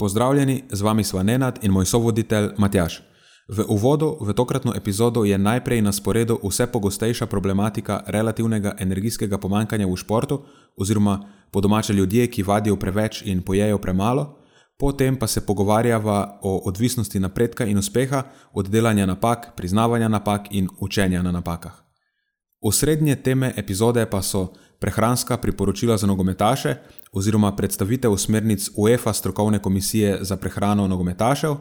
Pozdravljeni, z vami sva Nenad in moj sovoditelj Matjaš. V uvodu v tokratno epizodo je najprej na sporedu vse pogostejša problematika relativnega energijskega pomankanja v športu, oziroma po domače ljudje, ki vadijo preveč in pojejo premalo, potem pa se pogovarjava o odvisnosti napredka in uspeha, od delanja napak, priznavanja napak in učenja na napakah. Osrednje teme epizode pa so prehranska priporočila za nogometaše, oziroma predstavitev smernic UEFA strokovne komisije za prehrano nogometašev,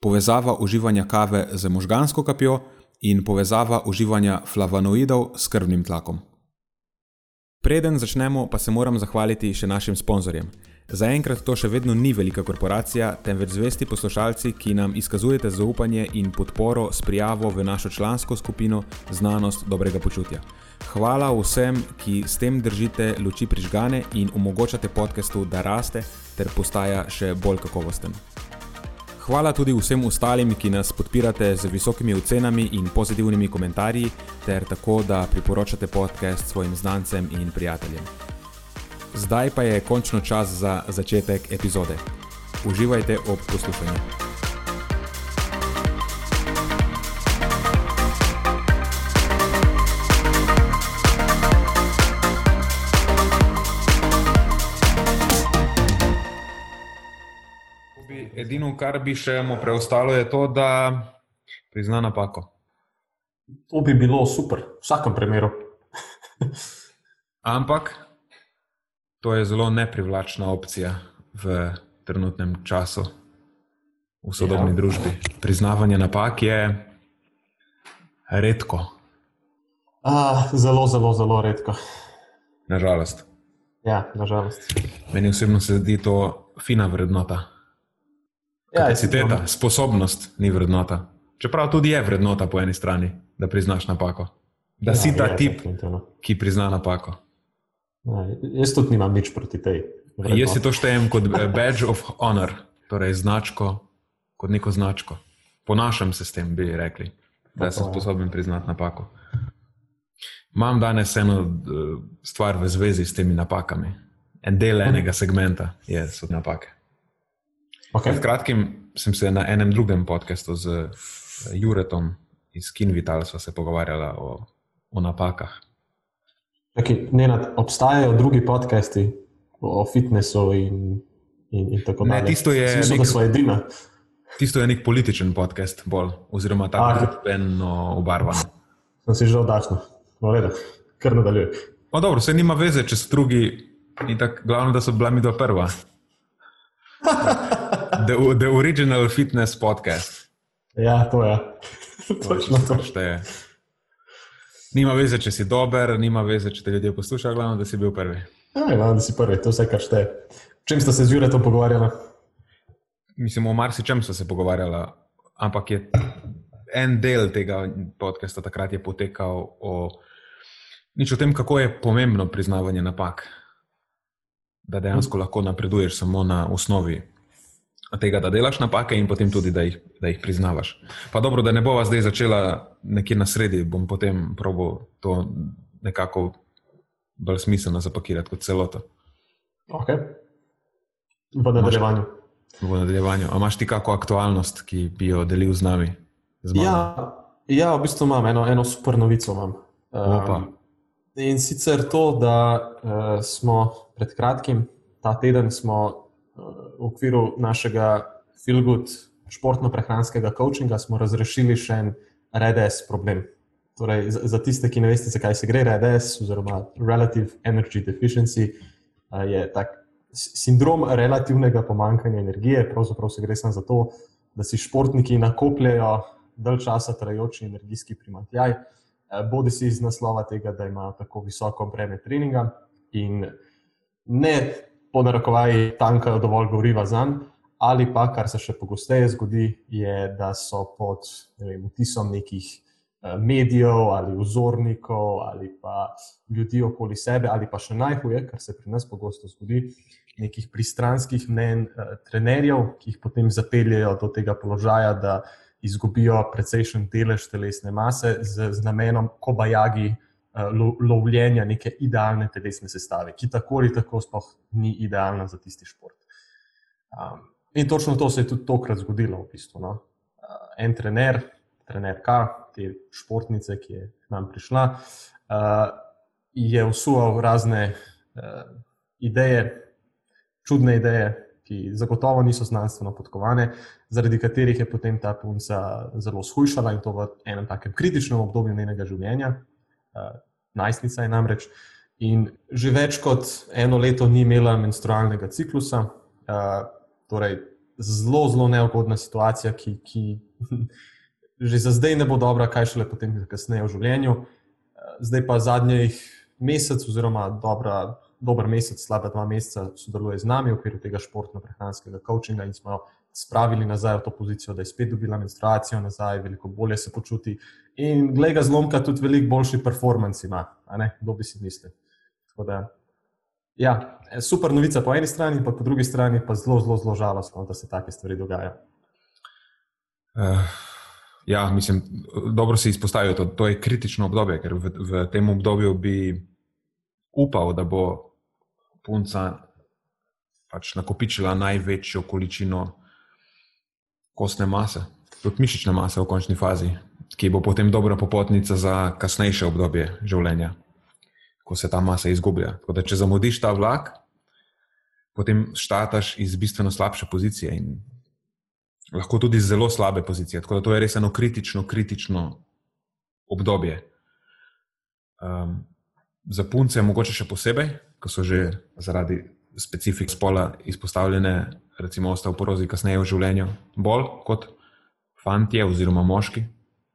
povezava uživanja kave z možgansko kapjo in povezava uživanja flavonoidov s krvnim tlakom. Preden začnemo, pa se moram zahvaliti še našim sponzorjem. Zaenkrat to še vedno ni velika korporacija, temveč zvesti poslušalci, ki nam izkazujete zaupanje in podporo s prijavo v našo člansko skupino Znanost dobrega počutja. Hvala vsem, ki s tem držite luči prižgane in omogočate podkastu, da raste ter postaja še bolj kakovosten. Hvala tudi vsem ostalim, ki nas podpirate z visokimi ocenami in pozitivnimi komentarji, ter tako, da priporočate podcast svojim znancem in prijateljem. Zdaj pa je končno čas za začetek epizode. Uživajte ob poslušanju. Edino, kar bi še mu preostalo, je to, da prizna napako. To bi bilo super, v vsakem primeru. Ampak to je zelo neprivlačna opcija v trenutnem času, v sodobni ja. družbi. Priznavanje napak je redko. A, zelo, zelo, zelo redko. Nažalost. Ja, nažalost. Meni osebno se zdi to fina vrednota. Ja, Kapaciteta, ja, sposobnost ni vrednota. Čeprav tudi je vrednota po eni strani, da priznaš napako. Da ja, si ta je, tip, ki prizna napako. Ja, jaz tudi nimam nič proti tej. Vrednot. Jaz si to štejem kot eh, badge of honor, torej značko, kot neko značko. Ponašam se s tem, bi rekli, da sem sposoben priznati napako. Imam danes eno eh, stvar v zvezi s temi napakami. En del enega segmenta je, so napake. Okay. Pred kratkim sem se na enem drugem podkastu z eh, Juretom iz Kinvital pogovarjala o, o napakah. Okay, Nenad, obstajajo drugi podcasti o fitnessu in, in, in tako naprej. Tisto je nek, tisto je nek političen podcast, bolj, oziroma tako zelo obarvan. Sem si že oddahnil, no, redo, kar nadaljujem. Dobro, se nima veze, če so drugi, in tako glavno, da so bila mi do prva. the, the original fitness podcast. Ja, to je. Točno to. Šteje. Nima veze, če si dober, nima veze, če te ljudje poslušajo, glavno, da si bil prvi. Ja, glavno, da si prvi, to je vse, kar šteje. Čem ste se z Juretom pogovarjali? Mislim, o marsičem so se pogovarjali, ampak je en del tega podcasta takrat je potekal o, nič o tem, kako je pomembno priznavanje napak. Da dejansko lahko napreduješ samo na osnovi tega, da delaš napake in potem tudi, da jih, da jih priznavaš. Pa dobro, da ne bova zdaj začela nekje na sredi, bom potem probo to nekako bolj smiselno zapakirati kot celoto. Ok. V nadaljevanju. V nadaljevanju. A imaš ti kakšno aktualnost, ki bi jo delil z nami? Z ja, ja, v bistvu imam eno, eno super novico. Um, in sicer to, da uh, smo pred kratkim, ta teden, smo v okviru našega Filgud športno-prehranskega coachinga smo razrešili še en RDS problem. Torej, za tiste, ki ne veste, zakaj se gre RDS, oziroma Relative Energy Deficiency, je tak sindrom relativnega pomankanja energije. Pravzaprav se gre samo za to, da si športniki nakopljajo dalj časa trajajoči energijski primankljaj, bodi si iz naslova tega, da imajo tako visoko breme treninga in ne po narekovaji tankajo dovolj goriva za njim, ali pa, kar se še pogosteje zgodi, je, da so pod ne vtisom nekih eh, medijev ali vzornikov ali pa ljudi okoli sebe, ali pa še najhuje, kar se pri nas pogosto zgodi, nekih pristranskih mnen eh, trenerjev, ki jih potem zapeljejo do tega položaja, da izgubijo precejšen delež telesne mase z, z namenom kobajagi. Lovljenja neke idealne telesne sestave, ki tako ali tako sploh ni idealna za tisti šport. Um, In točno to se je tudi tokrat zgodilo. V bistvu, no. uh, en trener, trener K, te športnice, ki je k nam prišla, uh, je usuval razne uh, ideje, čudne ideje, ki zagotovo niso znanstveno podkovane, zaradi katerih je potem ta punca zelo shujšala in to v enem takem kritičnem obdobju njenega življenja. Uh, najstnica je namreč. In že več kot eno leto ni imela menstrualnega ciklusa, uh, Torej, zelo, zelo neugodna situacija, ki, ki že za zdaj ne bo dobra, kaj šele potem, kasneje v življenju. Zdaj pa zadnjih mesec, oziroma dobra, dober mesec, slaba dva meseca, sodeluje z nami v okviru tega športno-prehranskega coachinga in smo jo spravili nazaj v to pozicijo, da je spet dobila menstruacijo, nazaj, veliko bolje se počuti. In glede ga zlomka, tudi veliko boljši performance ima, kdo bi si mislil. Tako da ja, super novica po eni strani, pa po drugi strani pa zelo, zelo, zelo žalostno, da se take stvari dogajajo. Uh, ja, mislim, dobro si izpostavil to. To je kritično obdobje, ker v, v tem obdobju bi upal, da bo punca pač nakopičila največjo količino kostne mase, tudi mišične mase v končni fazi, ki bo potem dobra popotnica za kasnejše obdobje življenja ko se ta masa izgublja. Da, če zamudiš ta vlak, potem štataš iz bistveno slabše pozicije in lahko tudi iz zelo slabe pozicije. Tako da to je res eno kritično, kritično obdobje. Um, za punce je mogoče še posebej, ko so že zaradi specifik spola izpostavljene, recimo, osteoporozi kasneje v življenju, bolj kot fantje oziroma moški,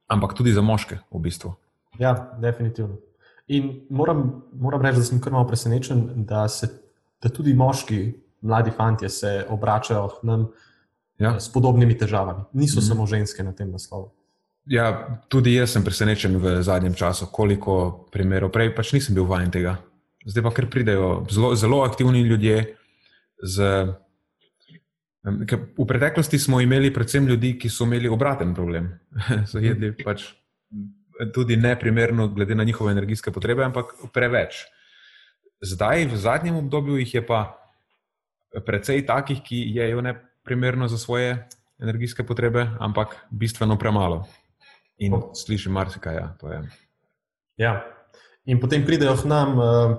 ampak tudi za moške v bistvu. Ja, definitivno. In moram, moram reči, da sem kar malo presenečen, da se da tudi moški, mladi fanti, se obračajo k nam ja. s podobnimi težavami. Niso mm -hmm. samo ženske na tem naslovu. Ja, tudi jaz sem presenečen v zadnjem času, koliko primerov. Prej pač nisem bil vajen tega. Zdaj pa kar pridejo zelo, zelo aktivni ljudje. Z, v preteklosti smo imeli predvsem ljudi, ki so imeli obraten problem. so jedli pač tudi neprimerno, glede na njihove energijske potrebe, ampak preveč. Zdaj, v zadnjem obdobju, jih je pa precej takih, ki jejo neprimerno za svoje energijske potrebe, ampak bistveno premalo. In oh. slišim marsikaj. Ja, ja. In potem pridejo k nam, eh,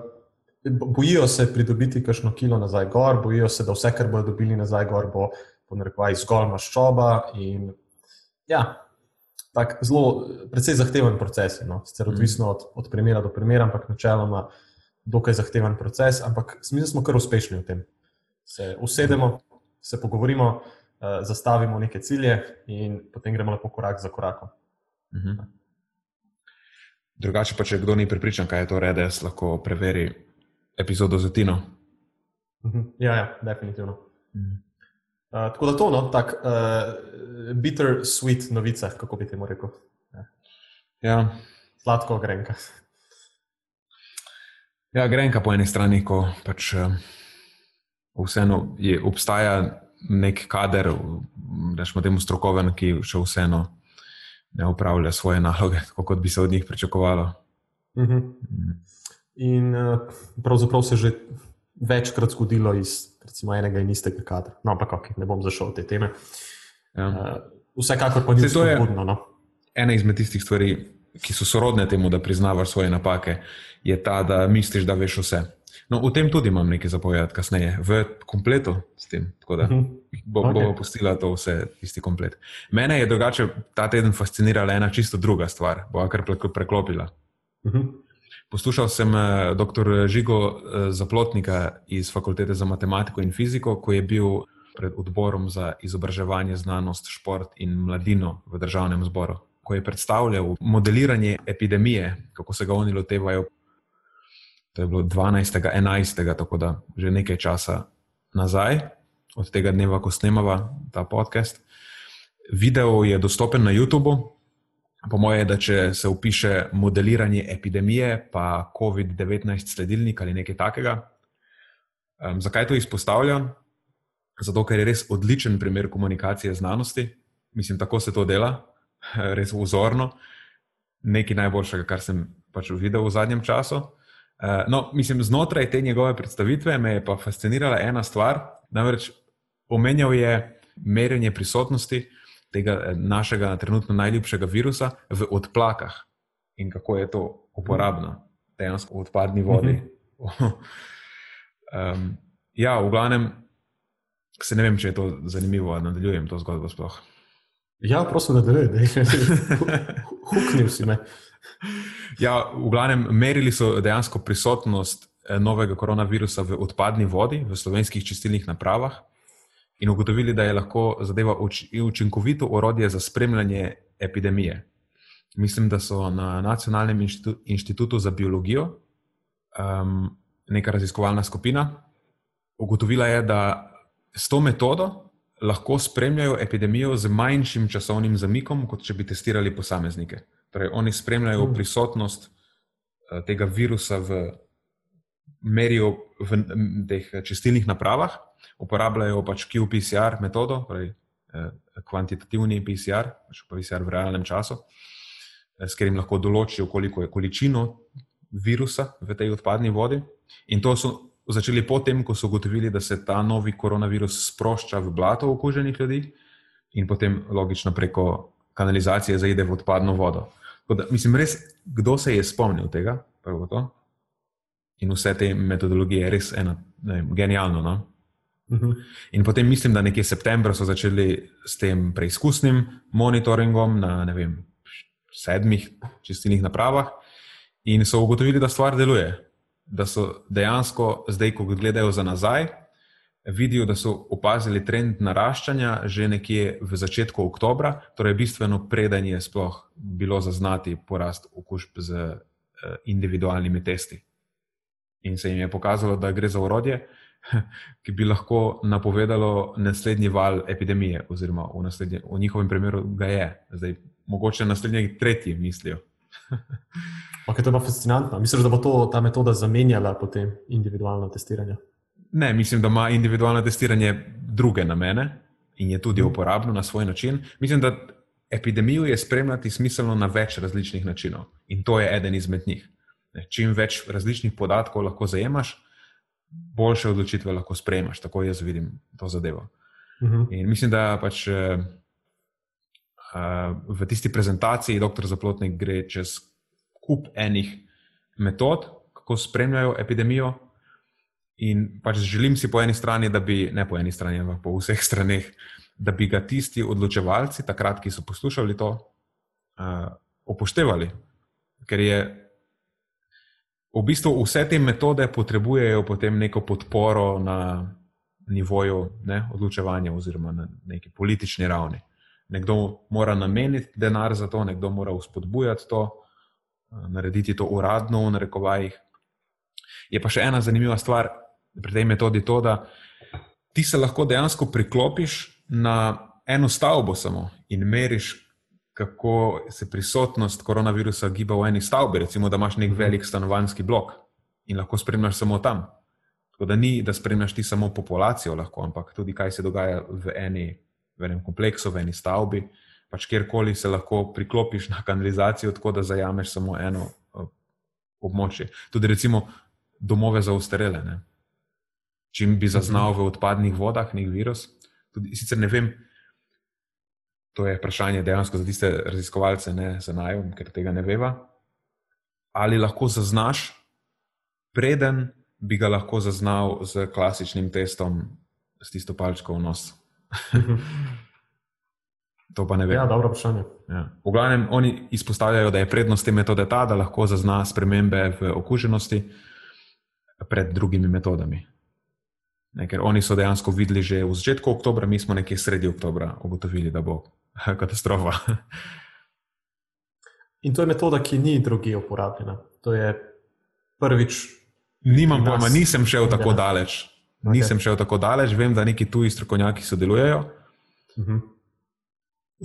bojijo se pridobiti kakšno kilo nazaj gor, bojijo se, da vse, kar bodo dobili nazaj gor, bo po narekovaj zgolj maščoba. In ja, tak zelo, precej zahteven proces. No? Sicer mhm. odvisno od, od primera do primera, ampak načeloma dokaj zahteven proces. Ampak mi smo kar uspešni v tem. Se usedemo, se pogovorimo, uh, zastavimo neke cilje in potem gremo lepo korak za korakom. Mhm. Drugače pa, če kdo ni pripričan, kaj je to rede, lahko preveri epizodo z Tino. Mhm. Ja, ja, definitivno. Mhm. Uh, tako da to, no, tako uh, bitter, sweet novice, kako bi temu rekel. Ja. ja. Sladko grenka. Ja, grenka po eni strani, ko pač uh, vseeno je, obstaja nek kader, rečemo temu strokoven, ki še vseeno ne upravlja svoje naloge, kot bi se od njih pričakovalo. Uh mhm. -huh. mm. In uh, pravzaprav se že večkrat zgodilo iz recimo, enega in istega kadra. No, ampak okay, ne bom zašel v te teme. Ja. Uh, vsekakor pa ni to spodbudno. No? Ena izmed tistih stvari, ki so sorodne temu, da priznavaš svoje napake, je ta, da misliš, da veš vse. No, v tem tudi imam nekaj zapovedati kasneje, v kompletu s tem. Tako da mhm. bo, okay. bomo postila to vse, isti komplet. Mene je drugače ta teden fascinirala ena čisto druga stvar, bo kar preklopila. Uh mhm. -huh. Poslušal sem eh, dr. Žigo eh, Zaplotnika iz Fakultete za matematiko in fiziko, ko je bil pred odborom za izobraževanje, znanost, šport in mladino v državnem zboru. Ko je predstavljal modeliranje epidemije, kako se ga oni lotevajo, to je bilo 12. 11. tako da že nekaj časa nazaj. od tega dneva, ko snemava ta podcast. Video je dostopen na YouTubu. Po moje, da če se upiše modeliranje epidemije, pa COVID-19 sledilnik ali nekaj takega. Um, zakaj to izpostavljam? Zato, ker je res odličen primer komunikacije znanosti. Mislim, tako se to dela, res vzorno. Nekaj najboljšega, kar sem pač videl v zadnjem času. Uh, no, mislim, znotraj te njegove predstavitve me je pa fascinirala ena stvar. Namreč omenjal je merjenje prisotnosti tega eh, našega trenutno najljubšega virusa v odplakah in kako je to uporabno, dejansko v odpadni vodi. um, ja, v glavnem, se ne vem, če je to zanimivo, da nadaljujem to zgodbo sploh. Ja, prosim, da deluje, huknil si me. Ja, v glavnem, merili so dejansko prisotnost eh, novega koronavirusa v odpadni vodi, v slovenskih čistilnih napravah in ugotovili, da je lahko zadeva učinkovito orodje za spremljanje epidemije. Mislim, da so na Nacionalnem inštitu inštitutu za biologijo, um, neka raziskovalna skupina, ugotovila je, da s to metodo lahko spremljajo epidemijo z manjšim časovnim zamikom, kot če bi testirali posameznike. Torej, oni spremljajo hmm. prisotnost uh, tega virusa v merijo v teh čistilnih napravah, uporabljajo pač QPCR metodo, torej eh, kvantitativni PCR, pač PCR v realnem času, eh, s katerim lahko določijo, koliko je količino virusa v tej odpadni vodi. In to so začeli potem, ko so ugotovili, da se ta novi koronavirus sprošča v blato okuženih ljudi in potem logično preko kanalizacije zaide v odpadno vodo. Da, mislim, res, kdo se je spomnil tega, prvo to. In vse te metodologije je res ena, ne, genialno. No? Uh mhm. -huh. In potem mislim, da nekje septembra so začeli s tem preizkusnim monitoringom na vem, sedmih čistilnih napravah in so ugotovili, da stvar deluje. Da so dejansko, zdaj, ko gledajo za nazaj, vidijo, da so opazili trend naraščanja že nekje v začetku oktobra, torej bistveno preden je sploh bilo zaznati porast okužb z eh, individualnimi testi. In se jim je pokazalo, da gre za urodje, ki bi lahko napovedalo naslednji val epidemije, oziroma v, v njihovem primeru ga je, zdaj mogoče naslednji tretji mislijo. Okay, to je pa fascinantno. Misliš, da bo to, ta metoda zamenjala potem individualno testiranje? Ne, mislim, da ima individualno testiranje druge namene in je tudi mm. uporabno na svoj način. Mislim, da epidemijo je spremljati smiselno na več različnih načinov in to je eden izmed njih. Čim več različnih podatkov lahko zajemaš, boljše odločitve lahko sprejmaš. Tako jaz vidim to zadevo. Uh mhm. -huh. In mislim, da pač uh, v tisti prezentaciji dr. Zaplotnik gre čez kup enih metod, kako spremljajo epidemijo. In pač želim si po eni strani, da bi, ne po eni strani, ampak po vseh straneh, da bi ga tisti odločevalci, takrat, ki so poslušali to, uh, upoštevali. Ker je v bistvu vse te metode potrebujejo potem neko podporo na nivoju ne, odločevanja, oziroma na neki politični ravni. Nekdo mora nameniti denar za to, nekdo mora uspodbujati to, narediti to uradno, v narekovajih. Je pa še ena zanimiva stvar pri tej metodi, to, da ti se lahko dejansko priklopiš na eno stavbo samo in meriš, kako se prisotnost koronavirusa giba v eni stavbi. Recimo, da imaš nek mhm. velik stanovanjski blok in lahko spremljaš samo tam. Tako da ni, da spremljaš ti samo populacijo, lahko, ampak tudi kaj se dogaja v, eni, v enem kompleksu, v eni stavbi. Pač kjerkoli se lahko priklopiš na kanalizacijo, tako da zajameš samo eno uh, območje. Tudi recimo domove za ustarele. Ne? Čim bi zaznal v odpadnih vodah nek virus, tudi sicer ne vem, To je vprašanje dejansko za tiste raziskovalce, ne za naj, ker tega ne veva. Ali lahko zaznaš, preden bi ga lahko zaznal z klasičnim testom, s tisto palčko v nos? to pa ne vem. Ja, dobro vprašanje. Ja. V glavnem, oni izpostavljajo, da je prednost te metode ta, da lahko zazna spremembe v okuženosti pred drugimi metodami. Ne, ker oni so dejansko videli že v začetku oktobra, mi smo nekje sredi oktobra ugotovili, da bo katastrofa. In to je metoda, ki ni drugi uporabljena. To je prvič. Nimam pojma, nisem šel tako ja. daleč. Okay. Nisem šel tako daleč, vem, da neki tuji strokovnjaki sodelujejo. Uh mhm. -huh.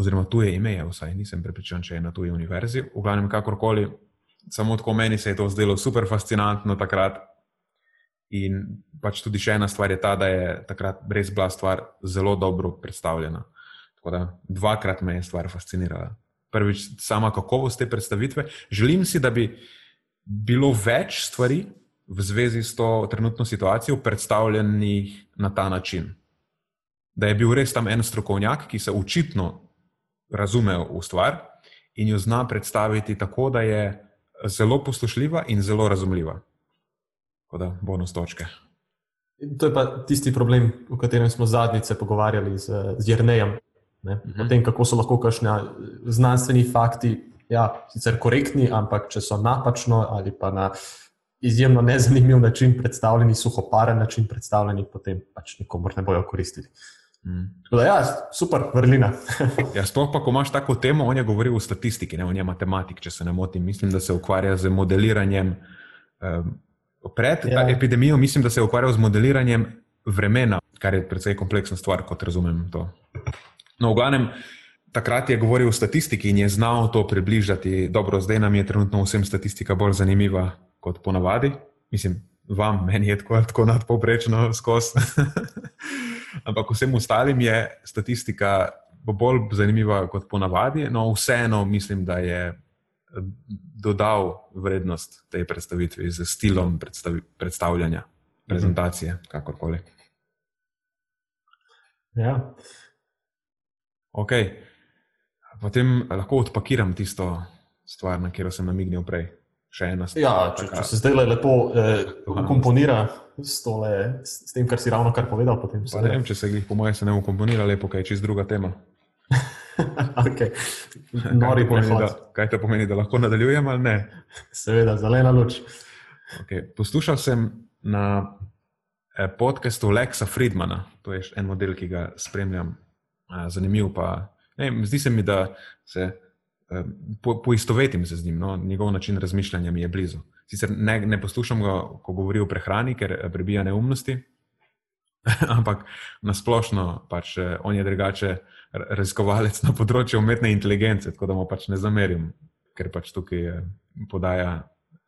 Oziroma, tuje ime je, vsaj nisem prepričan, če je na tuji univerzi. V glavnem, kakorkoli, samo tako meni se je to zdelo super fascinantno takrat. In pač tudi še ena stvar je ta, da je takrat res bila stvar zelo dobro predstavljena. Tako da dvakrat me je stvar fascinirala. Prvič, sama kakovost te predstavitve. Želim si, da bi bilo več stvari, v zvezi s to trenutno situacijo predstavljenih na ta način. Da je bil res tam en strokovnjak, ki se očitno razume v stvar in jo zna predstaviti tako, da je zelo poslušljiva in zelo razumljiva. Tako da, bonus točke. To je pa tisti problem, o katerem smo zadnjič pogovarjali z, z Jrnejem. Ne? -huh. O tem, kako so lahko kakšni znanstveni fakti, ja, sicer korektni, ampak če so napačno ali pa na izjemno nezanimiv način predstavljeni, suhoparen način predstavljeni, potem pač nikomor ne bojo koristili. Mm. Da, ja, super, vrlina. ja, sploh pa, ko imaš tako temo, on je govoril o statistiki, ne o njej matematik, če se ne motim. Mislim, da se ukvarja z modeliranjem. Um, pred ja. epidemijo, mislim, da se je ukvarjal z modeliranjem vremena, kar je precej kompleksna stvar, kot razumem to. No, v glavnem, takrat je govoril o statistiki in je znal to približati. Dobro, zdaj nam je trenutno vsem statistika bolj zanimiva, kot ponavadi. Mislim, vam, meni je tako, tako nadpoprečno skozi. Ampak vsem ostalim je statistika bolj zanimiva kot ponavadi, no vseeno mislim, da je eh, dodal vrednost tej predstavitvi z stilom predstavi, predstavljanja, prezentacije, kakorkoli. Ja. Ok, potem lahko odpakiram tisto stvar, na katero sem namignil prej še ena stvar. Ja, če, če se zdaj lepo eh, komponira s, tole, s tem, kar si ravno kar povedal. Ne vem, če se jih, po mojem, ne ukomponira lepo, kaj je čist druga tema. okay. Nori pomeni, da, kaj to pomeni, da lahko nadaljujem ali ne? Seveda, zelena luč. Okay. Poslušal sem na eh, podkastu Lexa Friedmana, to je en model, ki ga spremljam. Eh, zanimiv pa. Ne, zdi se mi, da se po, poistovetim se z njim, no? njegov način razmišljanja mi je blizu. Sicer ne, ne poslušam ga, ko govori o prehrani, ker eh, prebija neumnosti, ampak nasplošno pač eh, on je drugače raziskovalec na področju umetne inteligence, tako da mu pač ne zamerim, ker pač tukaj eh, podaja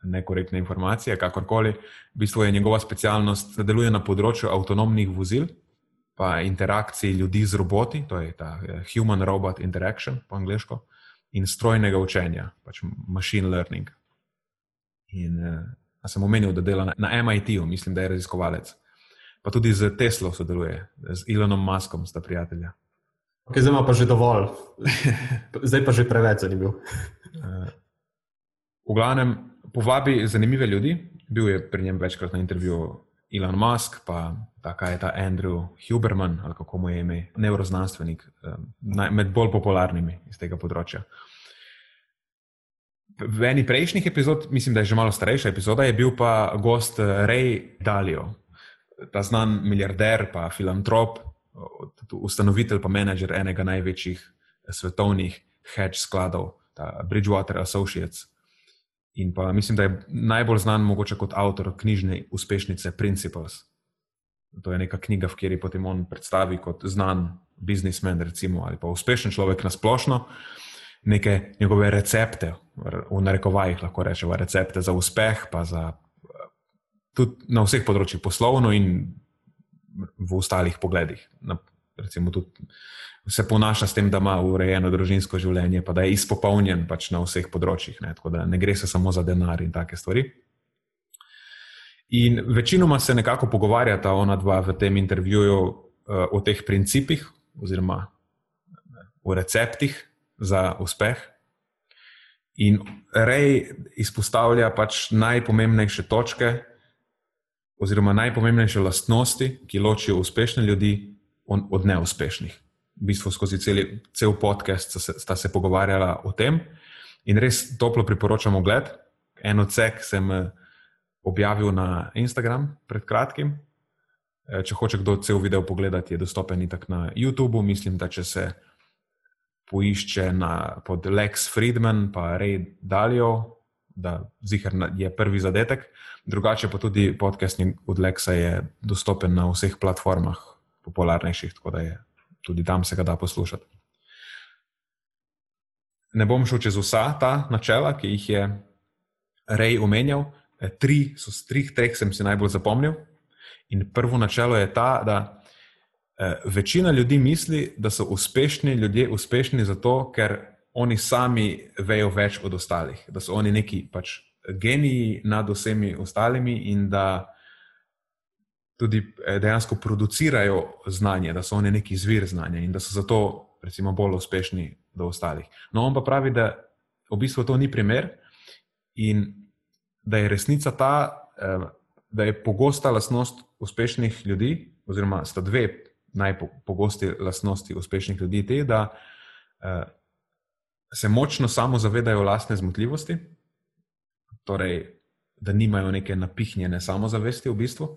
nekorektne informacije, kakorkoli. V bistvu je njegova specialnost, da deluje na področju avtonomnih vozil. Pa interakciji ljudi z roboti, to je ta human-robot interaction po angliško in strojnega učenja, pač machine learning. In uh, sem omenil, da dela na, na MIT-u, mislim, da je raziskovalec. Pa tudi z Teslo sodeluje, z Elonom Muskom, sta prijatelja. Okay, zdaj pa že dovolj, zdaj pa že preveč zanimiv. uh, v glavnem, povabi zanimive ljudi, bil je pri njem večkrat na intervjuju Elon Musk, pa tako je ta Andrew Huberman, ali kako mu je ime, neuroznanstvenik, med bolj popularnimi iz tega področja. V eni prejšnjih epizod, mislim, da je že malo starejša epizoda, je bil pa gost eh, Ray Dalio, ta znan milijarder, pa filantrop, ustanovitelj, pa menedžer enega največjih eh, svetovnih hedge skladov, Bridgewater Associates. In pa mislim, da je najbolj znan mogoče kot avtor knjižne uspešnice Principles. To je neka knjiga, v kateri potem on predstavi kot znan biznismen, recimo, ali pa uspešen človek na splošno, neke njegove recepte, v narekovajih lahko rečemo, recepte za uspeh, pa za tudi na vseh področjih poslovno in v ostalih pogledih. Na, recimo tudi se ponaša s tem, da ima urejeno družinsko življenje, pa da je izpopolnjen pač na vseh področjih. Ne, da ne gre se samo za denar in take stvari. In večinoma se nekako pogovarjata ona dva v tem intervjuju uh, o teh principih, oziroma o receptih za uspeh. In Rej izpostavlja pač najpomembnejše točke, oziroma najpomembnejše lastnosti, ki ločijo uspešne ljudi od neuspešnih bistvu skozi celi, cel podcast sta, sta se pogovarjala o tem. In res toplo priporočam ogled. En odsek sem eh, objavil na Instagram pred kratkim. Eh, če hoče kdo cel video pogledati, je dostopen tako na YouTubu. Mislim, da če se poišče na, pod Lex Friedman, pa Ray Dalio, da zihar je prvi zadetek. Drugače pa tudi podcasting od Lexa je dostopen na vseh platformah, popularnejših, tako da je tudi tam se ga da poslušati. Ne bom šel čez vsa ta načela, ki jih je Rej omenjal. E, tri, so z treh, treh sem si najbolj zapomnil. In prvo načelo je ta, da eh, večina ljudi misli, da so uspešni ljudje uspešni zato, ker oni sami vejo več od ostalih, da so oni neki pač geniji nad vsemi ostalimi in da tudi eh, dejansko producirajo znanje, da so oni neki zvir znanja in da so zato recimo, bolj uspešni od ostalih. No, on pa pravi, da v bistvu to ni primer in da je resnica ta, eh, da je pogosta lastnost uspešnih ljudi, oziroma sta dve najpogosti lastnosti uspešnih ljudi, te, da uh, se močno samo zavedajo lastne zmotljivosti, torej, da nimajo neke napihnjene samozavesti v bistvu.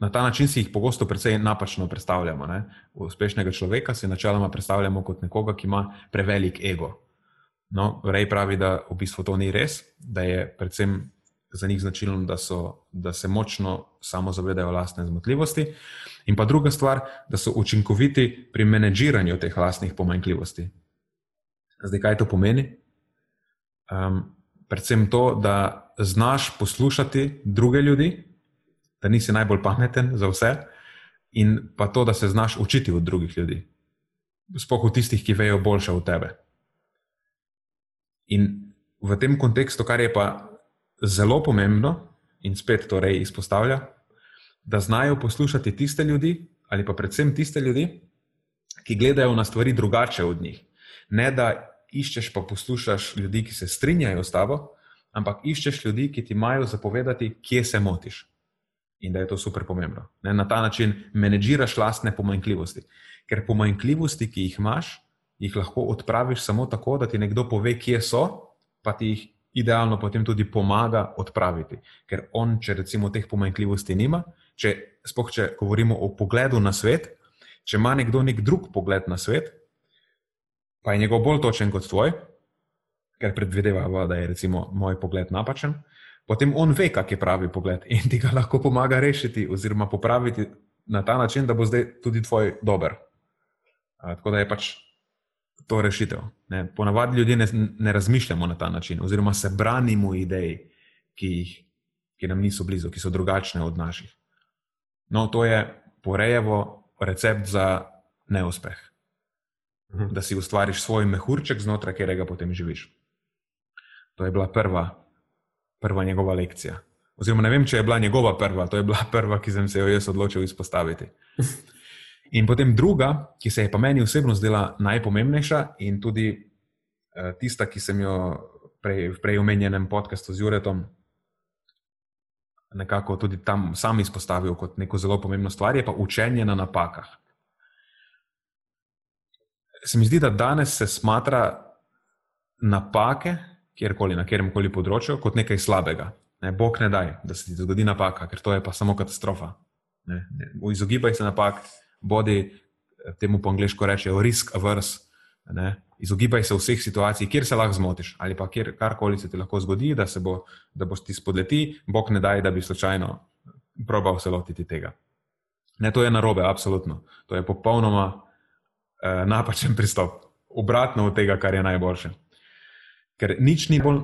Na ta način si jih pogosto precej napačno predstavljamo. Ne? Uspešnega človeka si načeloma predstavljamo kot nekoga, ki ima prevelik ego. No, Rej pravi, da v bistvu to ni res, da je predvsem za njih značilno, da, so, da se močno samo zavedajo lastne zmotljivosti. In pa druga stvar, da so učinkoviti pri menedžiranju teh lastnih pomanjkljivosti. Zdaj, kaj to pomeni? Um, predvsem to, da znaš poslušati druge ljudi, da nisi najbolj pameten za vse, in pa to, da se znaš učiti od drugih ljudi, sploh od tistih, ki vejo boljše od tebe. In v tem kontekstu, kar je pa zelo pomembno in spet torej izpostavlja, da znajo poslušati tiste ljudi, ali pa predvsem tiste ljudi, ki gledajo na stvari drugače od njih. Ne da iščeš pa poslušaš ljudi, ki se strinjajo s tabo, ampak iščeš ljudi, ki ti imajo zapovedati, kje se motiš. In da je to super pomembno. Ne, na ta način menedžiraš lastne pomanjkljivosti. Ker pomanjkljivosti, ki jih imaš, jih lahko odpraviš samo tako, da ti nekdo pove, kje so, pa ti jih idealno potem tudi pomaga odpraviti. Ker on, če recimo teh pomanjkljivosti nima, če spoh, če govorimo o pogledu na svet, če ima nekdo nek drug pogled na svet, pa je njegov bolj točen kot tvoj, ker predvideva, da je recimo moj pogled napačen, potem on ve, kak je pravi pogled in ti ga lahko pomaga rešiti oziroma popraviti na ta način, da bo zdaj tudi tvoj dober. Tako da je pač to rešitev. Ne? Ponavadi ljudje ne, ne razmišljamo na ta način, oziroma se branimo idej, ki, jih, ki nam niso blizu, ki so drugačne od naših. No, to je porejevo recept za neuspeh. Mhm. Da si ustvariš svoj mehurček, znotraj katerega potem živiš. To je bila prva, prva njegova lekcija. Oziroma, ne vem, če je bila njegova prva, to je bila prva, ki sem se jo jaz odločil izpostaviti. In potem druga, ki se je pa meni osebno zdela najpomembnejša in tudi uh, tista, ki sem jo prej, v prej omenjenem podkastu z Juretom nekako tudi tam sam izpostavil kot neko zelo pomembno stvar, je pa učenje na napakah. Se mi zdi, da danes se smatra napake, kjerkoli, na kjerem koli področju, kot nekaj slabega. Ne, Bog ne daj, da se ti zgodi napaka, ker to je pa samo katastrofa. Ne, ne, izogibaj se napak, bodi eh, temu po angliško rečejo risk averse. Izogibaj se vseh situacij, kjer se lahko zmotiš ali pa kjer karkoli se ti lahko zgodi, da, bo, da boš ti spodleti, bog ne daj, da bi slučajno probal se lotiti tega. Ne, to je narobe, absolutno. To je popolnoma eh, napačen pristop, obratno od tega, kar je najboljše. Ker nič ni bolj,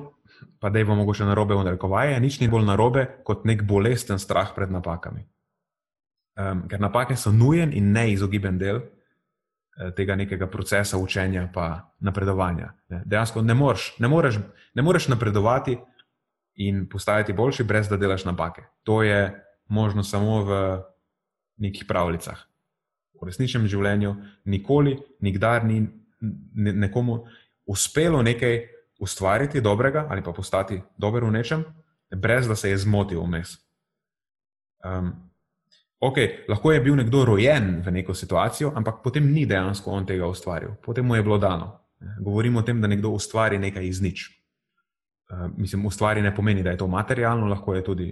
pa da je vam mogoče narobe v narekovaje, nič ni bolj narobe kot nek bolesten strah pred napakami um, ker napake so nujen in neizogiben del uh, tega nekega procesa učenja in napredovanja. Ne. Dejansko ne moreš, ne, moreš, ne moreš napredovati in postajati boljši, brez da delaš napake. To je možno samo v nekih pravljicah. V resničnem življenju nikoli, nikdar ni nekomu uspelo nekaj ustvariti dobrega ali pa postati dober v nečem, brez da se je zmotil vmes. Um, Okay, lahko je bil nekdo rojen v neko situacijo, ampak potem ni dejansko on tega ustvaril, potem mu je bilo dano. Govorimo o tem, da nekdo ustvari nekaj iz nič. Uh, mislim, ustvari ne pomeni, da je to materialno, lahko je tudi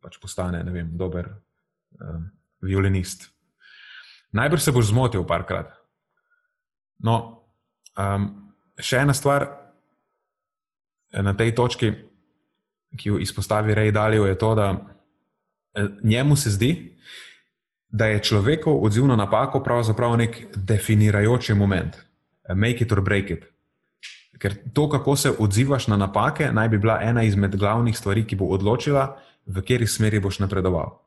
pač postane vem, dober uh, violinist. Najbrž se boš zmotil parkrat. No, um, še ena stvar, na tej točki, ki jo izpostavi Rej Dalijo, je to, da eh, njemu se zdi, da je človekov odziv na napako pravzaprav nek definirajoči moment, make it or break it. Ker to, kako se odzivaš na napake, naj bi bila ena izmed glavnih stvari, ki bo odločila, v kateri smeri boš napredoval.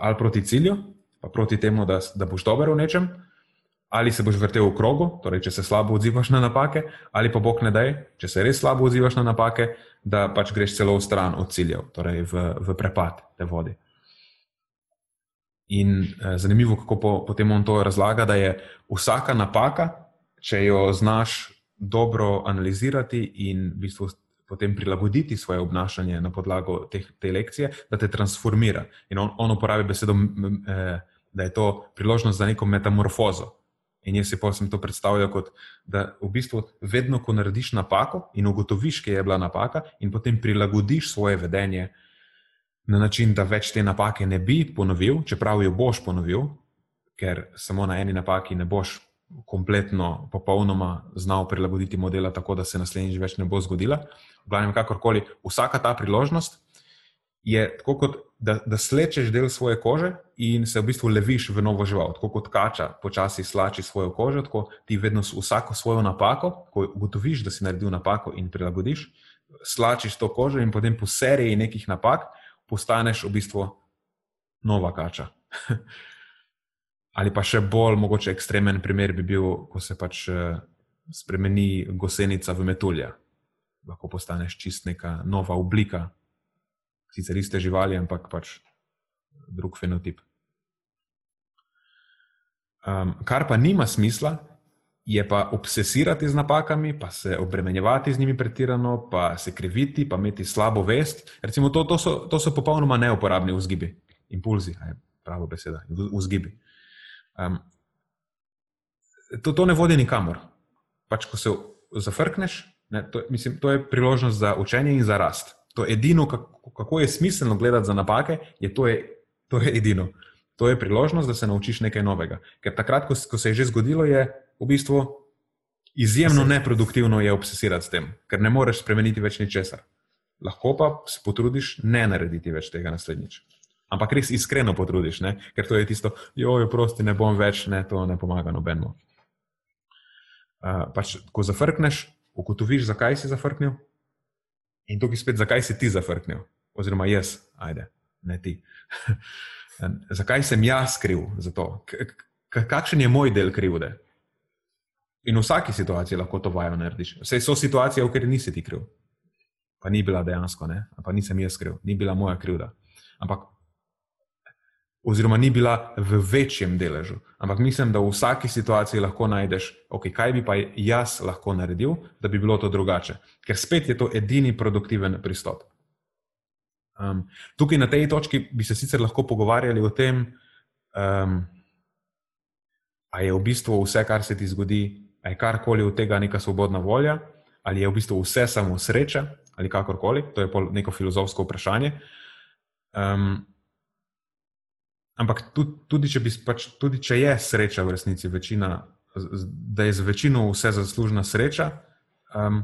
Ali proti cilju, pa proti temu, da, da boš dober v nečem, ali se boš vrtel v krogu, torej če se slabo odzivaš na napake, ali pa bog ne da, če se res slabo odzivaš na napake, da pač greš celo v stran od ciljev, torej v, v prepad te vode. In eh, zanimivo, kako po, potem on to razlaga, da je vsaka napaka, če jo znaš dobro analizirati in v bistvu potem prilagoditi svoje obnašanje na podlago te, te lekcije, da te transformira. In on, on uporabi besedo, eh, da je to priložnost za neko metamorfozo. In jaz si pa sem to predstavljal kot, da v bistvu vedno, ko narediš napako in ugotoviš, kje je bila napaka, in potem prilagodiš svoje vedenje na način, da več te napake ne bi ponovil, čeprav jo boš ponovil, ker samo na eni napaki ne boš kompletno, popolnoma znal prilagoditi modela, tako da se naslednjič več ne bo zgodila. V glavnem, kakorkoli, vsaka ta priložnost je tako kot da, da slečeš del svoje kože in se v bistvu leviš v novo žival. Tako kot kača počasi slači svojo kožo, tako ti vedno vsako svojo napako, ko ugotoviš, da si naredil napako in prilagodiš, slačiš to kožo in potem po seriji nekih napak postaneš v bistvu nova kača. Ali pa še bolj mogoče ekstremen primer bi bil, ko se pač eh, spremeni gosenica v metulja. Lahko postaneš čist neka nova oblika sicer iste živali, ampak pač drug fenotip. Um, kar pa nima smisla, je pa obsesirati z napakami, pa se obremenjevati z njimi pretirano, pa se kriviti, pa imeti slabo vest. Recimo, to, to, so, to so popolnoma neuporabni vzgibi, impulzi, je pravo beseda, vzgibi. Um, to, to ne vodi nikamor. Pač, ko se zafrkneš, ne, to, mislim, to je priložnost za učenje in za rast. To je edino, kako, kako je smiselno gledati za napake, je to, je to je edino. To je priložnost, da se naučiš nekaj novega. Ker takrat, ko, ko se je že zgodilo, je v bistvu izjemno neproduktivno je obsesirati s tem, ker ne moreš spremeniti več ničesar. Lahko pa se potrudiš ne narediti več tega naslednjič. Ampak res iskreno potrudiš, ne? ker to je tisto, joj, prosti, ne bom več, ne, to ne pomaga nobenemu. Uh, pač, ko zafrkneš, ugotoviš, zakaj si zafrknil, In tukaj spet, zakaj si ti zafrknil, oziroma jaz, ajde, ne ti. zakaj sem jaz kriv za to? Kakšen je moj del krivde? In v vsaki situaciji lahko to vajo narediš. Vse so situacije, v kateri nisi ti kriv. Pa ni bila dejansko, ne? pa nisem jaz kriv, ni bila moja krivda. Ampak oziroma ni bila v večjem deležu. Ampak mislim, da v vsaki situaciji lahko najdeš, okay, kaj bi pa jaz lahko naredil, da bi bilo to drugače. Ker spet je to edini produktiven pristop. Um, tukaj na tej točki bi se sicer lahko pogovarjali o tem, um, ali je v bistvu vse, kar se ti zgodi, ali je karkoli od tega neka svobodna volja, ali je v bistvu vse samo sreča, ali kakorkoli. To je neko filozofsko vprašanje. Um, Ampak tudi, tudi, če pač, tudi če je sreča v resnici večina, da je za večino vse zaslužna sreča, um,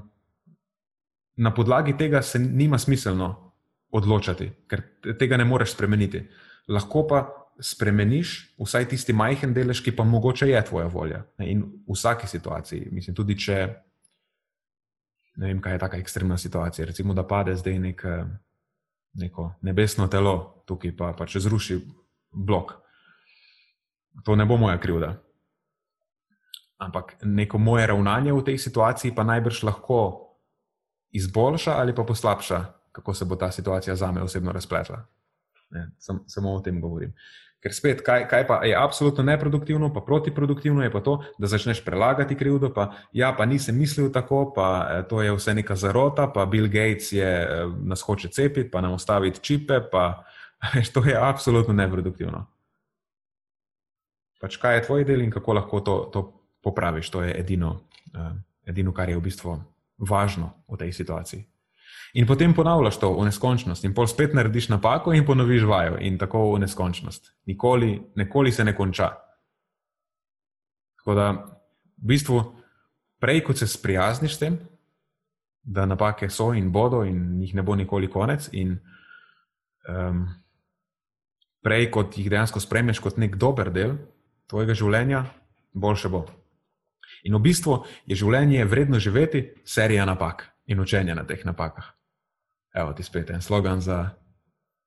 na podlagi tega se nima smiselno odločati, ker tega ne moreš spremeniti. Lahko pa spremeniš vsaj tisti majhen delež, ki pa mogoče je tvoja volja. In v vsaki situaciji, mislim, tudi če ne vem, kaj je taka ekstremna situacija, recimo, da pade zdaj nek, neko nebesno telo tukaj, pa, pa če zruši blok. To ne bo moja krivda. Ampak neko moje ravnanje v tej situaciji pa najbrž lahko izboljša ali pa poslabša, kako se bo ta situacija za me osebno razpletla. Ne, sam, samo o tem govorim. Ker spet, kaj, kaj pa je absolutno neproduktivno, pa protiproduktivno je pa to, da začneš prelagati krivdo, pa ja, pa nisem mislil tako, pa eh, to je vse neka zarota, pa Bill Gates je eh, nas hoče cepiti, pa nam ostaviti čipe, pa To je absolutno neproduktivno. Pač kaj je tvoj del in kako lahko to, to popraviš, to je edino, uh, edino, kar je v bistvu važno v tej situaciji. In potem ponavljaš to v neskončnost, in pol spet narediš napako, in ponoviš vajo, in tako v neskončnost. Nikoli, nikoli se ne konča. Tako da, v bistvu, prej kot se sprijazniš s tem, da napake so in bodo, in jih ne bo nikoli konec. In, um, prej, kot jih dejansko spremljaš kot nek dober del tvojega življenja, boljše bo. In v bistvu je življenje vredno živeti, serija napak in učenje na teh napakah. Evo ti spet en slogan za,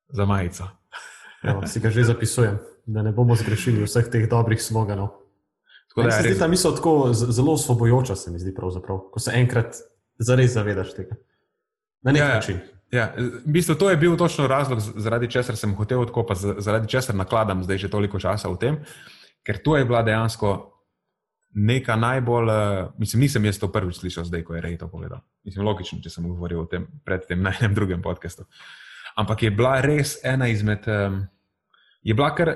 za majico. Evo, si ga že zapisujem, da ne bomo zgrešili vseh teh dobrih sloganov. Tako da, res... Ta misel tako zelo osvobojoča, se mi zdi, ko se enkrat zares zavedaš tega. Na nek ja. način. Ja, v bistvu to je bil točno razlog, zaradi česar sem hotel odkopati, zaradi česar nakladam zdaj že toliko časa v tem, ker to je bila dejansko neka najbolj, uh, mislim, nisem jaz to prvič slišal, zdaj, ko je Rej to povedal. Mislim, logično, če sem govoril o tem predtem na enem drugem podkastu. Ampak je bila res ena izmed, je bila kar,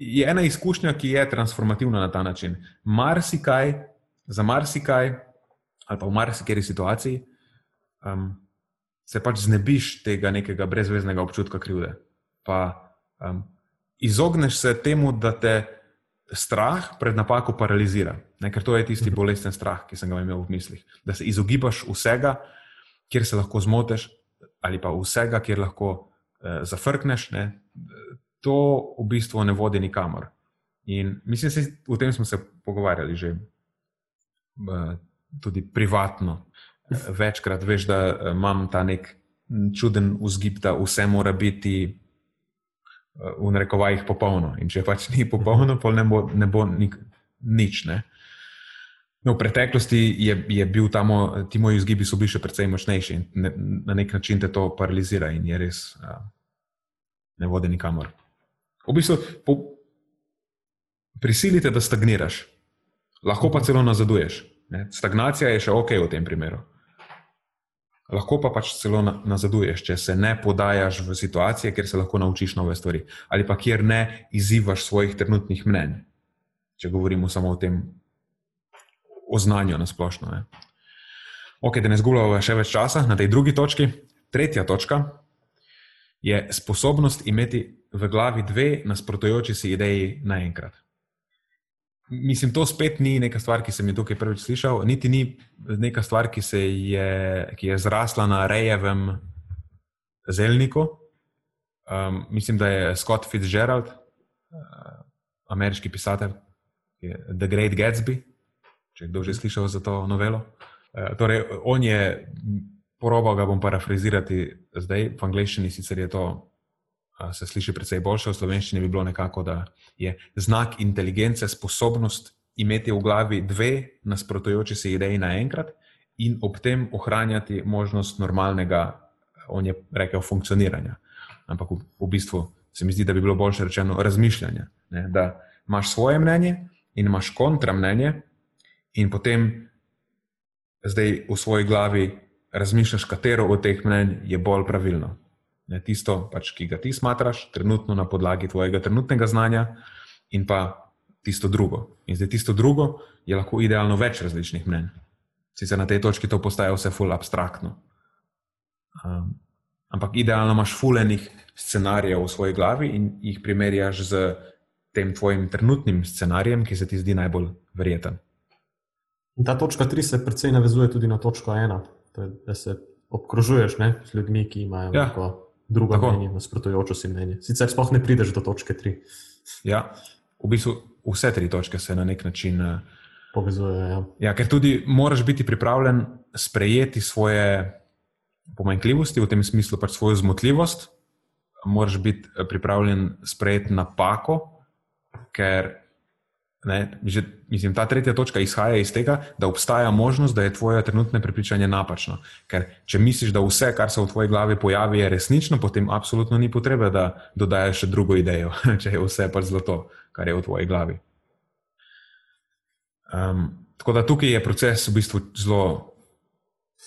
je ena izkušnja, ki je transformativna na ta način. Marsikaj, za marsikaj, ali pa v marsikeri situaciji, um, se pač znebiš tega nekega brezveznega občutka krivde. Pa um, izogneš se temu, da te strah pred napako paralizira. Ne, ker to je tisti mhm. bolesten strah, ki sem ga imel v mislih. Da se izogibaš vsega, kjer se lahko zmoteš, ali pa vsega, kjer lahko eh, zafrkneš. Ne. To v bistvu ne vodi nikamor. In mislim, da o tem smo se pogovarjali že eh, tudi privatno. Eh, večkrat veš, da eh, imam ta nek čuden vzgib, da vse mora biti v narekovajih popolno. In če pač ni popolno, pa ne bo, ne bo nik, nič. Ne? No, v preteklosti je, je bil tam, ti moji vzgibi so bili še precej močnejši in ne, na nek način te to paralizira in je res a, ne vodi nikamor. V bistvu po, prisilite, da stagniraš, lahko pa celo nazaduješ. Ne? Stagnacija je še ok v tem primeru lahko pa pač celo nazaduješ, če se ne podajaš v situacije, kjer se lahko naučiš nove stvari, ali pa kjer ne izzivaš svojih trenutnih mnenj, če govorimo samo o tem oznanju na splošno. Ne. Ok, da ne zgubljamo še več časa na tej drugi točki. Tretja točka je sposobnost imeti v glavi dve nasprotujoči si ideji naenkrat. Mislim, to spet ni neka stvar, ki sem jo tukaj prvič slišal, niti ni neka stvar, ki, je, ki je zrasla na rejevem zelniku. Um, mislim, da je Scott Fitzgerald, uh, ameriški pisatelj, The Great Gatsby, če kdo že slišal za to novelo. Uh, torej, on je, porobo ga bom parafrazirati zdaj, v angleščini sicer je to se sliši precej boljše, v slovenščini bi bilo nekako, da je znak inteligence sposobnost imeti v glavi dve nasprotujoči se ideji naenkrat in ob tem ohranjati možnost normalnega, on je rekel, funkcioniranja. Ampak v, v bistvu se mi zdi, da bi bilo boljše rečeno razmišljanje. Ne? Da imaš svoje mnenje in imaš kontra mnenje, in potem zdaj v svoji glavi razmišljaš, katero od teh mnenj je bolj pravilno ne, tisto, pač, ki ga ti smatraš, trenutno na podlagi tvojega trenutnega znanja, in pa tisto drugo. In zdaj tisto drugo je lahko idealno več različnih mnen. Sicer na tej točki to postaje vse ful abstraktno. Um, ampak idealno imaš fulenih scenarijev v svoji glavi in jih primerjaš z tem tvojim trenutnim scenarijem, ki se ti zdi najbolj verjeten. In ta točka tri se precej navezuje tudi na točko ena, da se obkrožuješ ne, z ljudmi, ki imajo ja. tako drugo Tako. mnenje, nasprotujoče si mnenje. Sicer sploh ne prideš do točke tri. Ja, v bistvu vse tri točke se na nek način uh, povezujejo. Ja. Ja, ker tudi moraš biti pripravljen sprejeti svoje pomanjkljivosti, v tem smislu pač svojo zmotljivost, moraš biti eh, pripravljen sprejeti napako, ker Ne, že, mislim, ta tretja točka izhaja iz tega, da obstaja možnost, da je tvoje trenutne prepričanje napačno. Ker če misliš, da vse, kar se v tvoji glavi pojavi, je resnično, potem apsolutno ni potrebe, da dodajes še drugo idejo, če je vse pač zlato, kar je v tvoji glavi. Um, tako da tukaj je proces v bistvu zelo,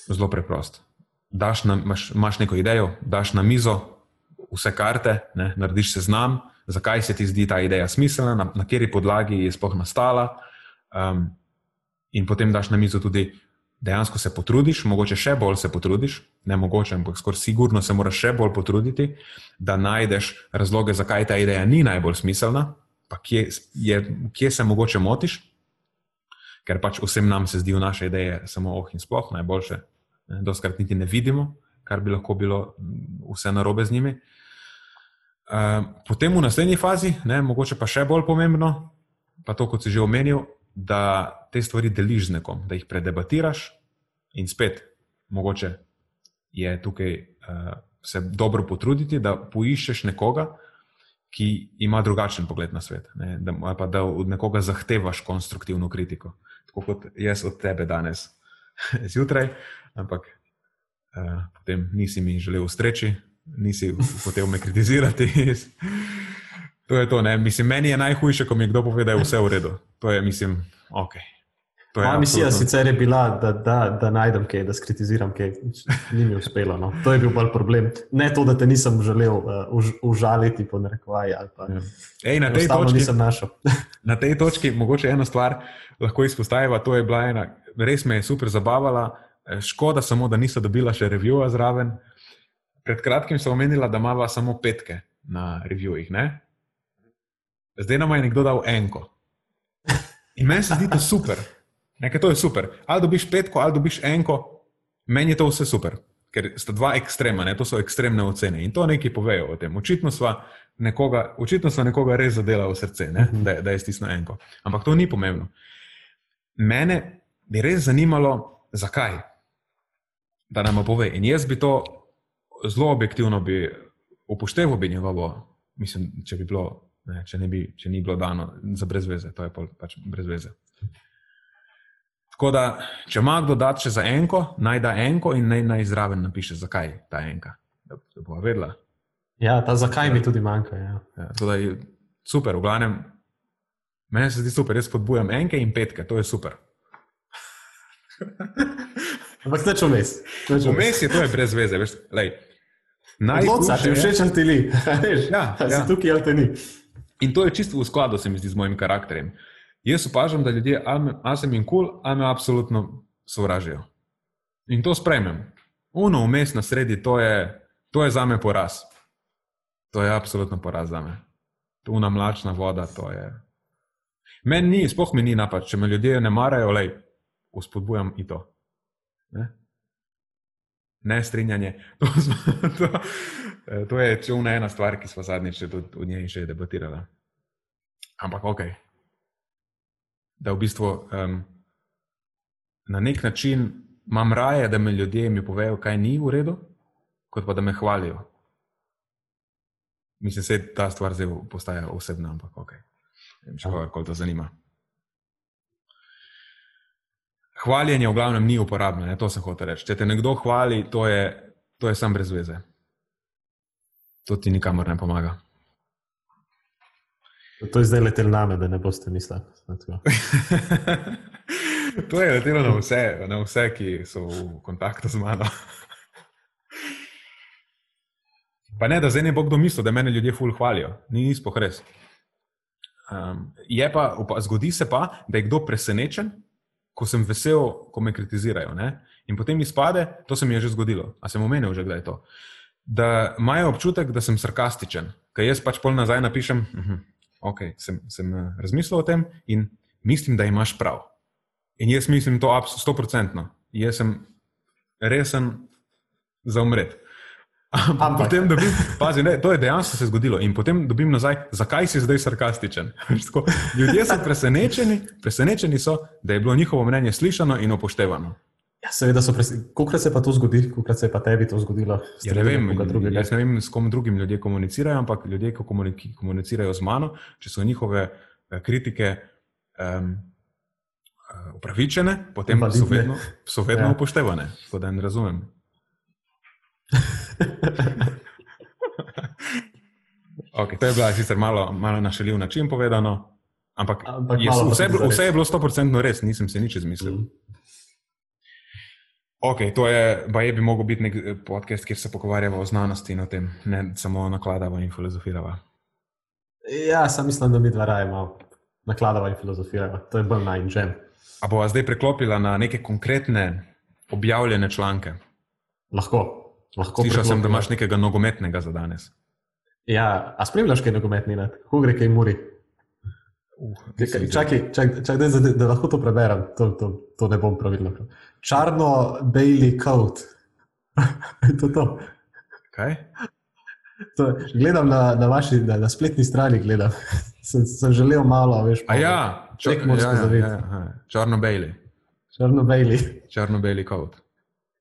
zelo preprost. Daš na, imaš, imaš neko idejo, daš na mizo vse karte, ne, narediš seznam zakaj se ti zdi ta ideja smiselna, na, na kateri podlagi je sploh nastala. Um, in potem daš na mizo tudi, dejansko se potrudiš, mogoče še bolj se potrudiš, ne mogoče, ampak skoraj sigurno se moraš še bolj potruditi, da najdeš razloge, zakaj ta ideja ni najbolj smiselna, pa kje, je, kje se mogoče motiš. Ker pač vsem nam se zdijo naše ideje samo oh in sploh najboljše. doskrat niti ne vidimo, kar bi lahko bilo vse narobe z njimi. Uh, potem v naslednji fazi, ne, mogoče pa še bolj pomembno, pa to, kot si že omenil, da te stvari deliš z nekom, da jih predebatiraš in spet, mogoče je tukaj uh, se dobro potruditi, da poiščeš nekoga, ki ima drugačen pogled na svet, ne, da, pa da od nekoga zahtevaš konstruktivno kritiko, tako kot jaz od tebe danes zjutraj, ampak uh, potem nisi mi želel ustreči, nisi hotel me kritizirati. to je to, ne? mislim, meni je najhujše, ko mi kdo pove, da je vse v redu. To je, mislim, ok. Moja misija sicer je bila, da, da, da najdem kaj, da skritiziram kaj, ni mi uspelo. No. To je bil bolj problem. Ne to, da te nisem želel uh, už, užaliti, po narekovaji. Ja. Ej, na tej točki nisem našel. na tej točki, mogoče eno stvar lahko izpostavimo, to je bila ena, res me je super zabavala. Eh, škoda samo, da niso dobila še revija zraven. Pred kratkim sem omenila, da imamo samo petke na reviewih. Zdaj nam je nekdo dal enko. In meni se zdi to super. Nekaj to je super. Ali dobiš petko, ali dobiš enko, meni je to vse super. Ker sta dva ekstrema, ne? to so ekstremne ocene in to nekaj povejo o tem. Očitno sva nekoga, očitno sva nekoga res zadela v srce, da, da je stisnil enko. Ampak to ni pomembno. Mene bi res zanimalo, zakaj. Da nam pove. In jaz bi to zelo objektivno bi upošteval bi njegovo, mislim, če bi bilo, ne, če, ne bi, če ni bilo dano za brezveze, to je pač brezveze. Tako da, če ima kdo dati še za enko, naj da enko in naj, naj zraven napiše, zakaj ta enka, da, da bo vedela. Ja, ta zakaj mi tudi manjka. Ja. Ja, je super, v glavnem, meni se zdi super, jaz podbujam enke in petke, to je super. Ampak neč vmes. Vmes je to je brez veze. Veš, Najboljša, če všeč ali ti ni. ja, ja. Si tukaj ali ti ni. In to je čisto v skladu, se mi zdi, z mojim karakterjem. Jaz opažam, da ljudje, ali sem jim kul, cool, ali me absolutno sovražijo. In to sprejmem. Uno vmes na sredi, to je, to je za me poraz. To je absolutno poraz za me. Tuna mlačna voda, to je. Meni ni, spoh mi ni napad, če me ljudje ne marajo, le, uspodbujam in to. Ne? Ne strinjanje. To, to, to je čovna ena stvar, ki smo zadnjič tudi v njej že debatirali. Ampak ok. Da v bistvu um, na nek način imam raje, da me ljudje mi povejo, kaj ni v redu, kot pa da me hvalijo. Mislim, da se ta stvar zdaj postaja osebna, ampak ok. Če koga to zanima. Hvaljenje v glavnem ni uporabno, ne? to sem hotel reči. Če te nekdo hvali, to je, to je sam brez veze. To ti nikamor ne pomaga. To je zdaj letelo name, da ne boste mislili. to je letelo na vse, na vse, ki so v kontaktu z mano. Pa ne, da zdaj ne bo kdo mislil, da me ljudje ful hvalijo. Ni nispo res. Um, pa, zgodi se pa, da je kdo presenečen, ko sem vesel, ko me kritizirajo. Ne? In potem izpade, to se mi je že zgodilo, a sem omenil že, da je to. Da imajo občutek, da sem sarkastičen, ker jaz pač pol nazaj napišem, uh mhm, -huh, ok, sem, sem eh, razmislil o tem in mislim, da imaš prav. In jaz mislim to sto procentno. Jaz sem resen za umret. Ampak potem dobim, pazi, ne, to je dejansko se zgodilo. In potem dobim nazaj, zakaj si zdaj sarkastičen. Ljudje so presenečeni, presenečeni so, da je bilo njihovo mnenje slišano in upoštevano. Ja, seveda so presenečeni. Kolikrat se pa to zgodi, kolikrat se je pa tebi to zgodilo? Ja, ne vem, jaz ne vem, s kom drugim ljudje komunicirajo, ampak ljudje, ki komunicirajo z mano, če so njihove eh, kritike um, upravičene, potem so vedno, so vedno ja. upoštevane. Tako da ne razumem. okay, to je bila sicer malo, malo našaljiv način povedano, ampak, ampak je, vse, vse je bilo sto procentno res, nisem se nič izmislil. Mm. Ok, to je, pa je bi mogel biti nek podcast, kjer se pogovarjamo o znanosti in o tem, ne samo nakladamo in filozofiramo. Ja, sam mislim, da mi dva rajemo nakladamo in filozofiramo. To je bolj najnižjem. A bo zdaj preklopila na neke konkretne objavljene članke? Lahko. Slišal sem, da imaš nekaj nogometnega za danes. Ja, a spremljaš kaj nogometnega, kako gre kaj muri? Uh, čakaj, čakaj, čakaj da, da lahko to preberem, to, to, to ne bom pravilno. Črno-beli kot. to je to. Kaj? To, gledam na, na vaši na, na spletni strani, gledam. sem, sem želel malo več. Ja, čak, ja, ja, ja, ja. črno-beli. Črno-beli. Črno-beli kot.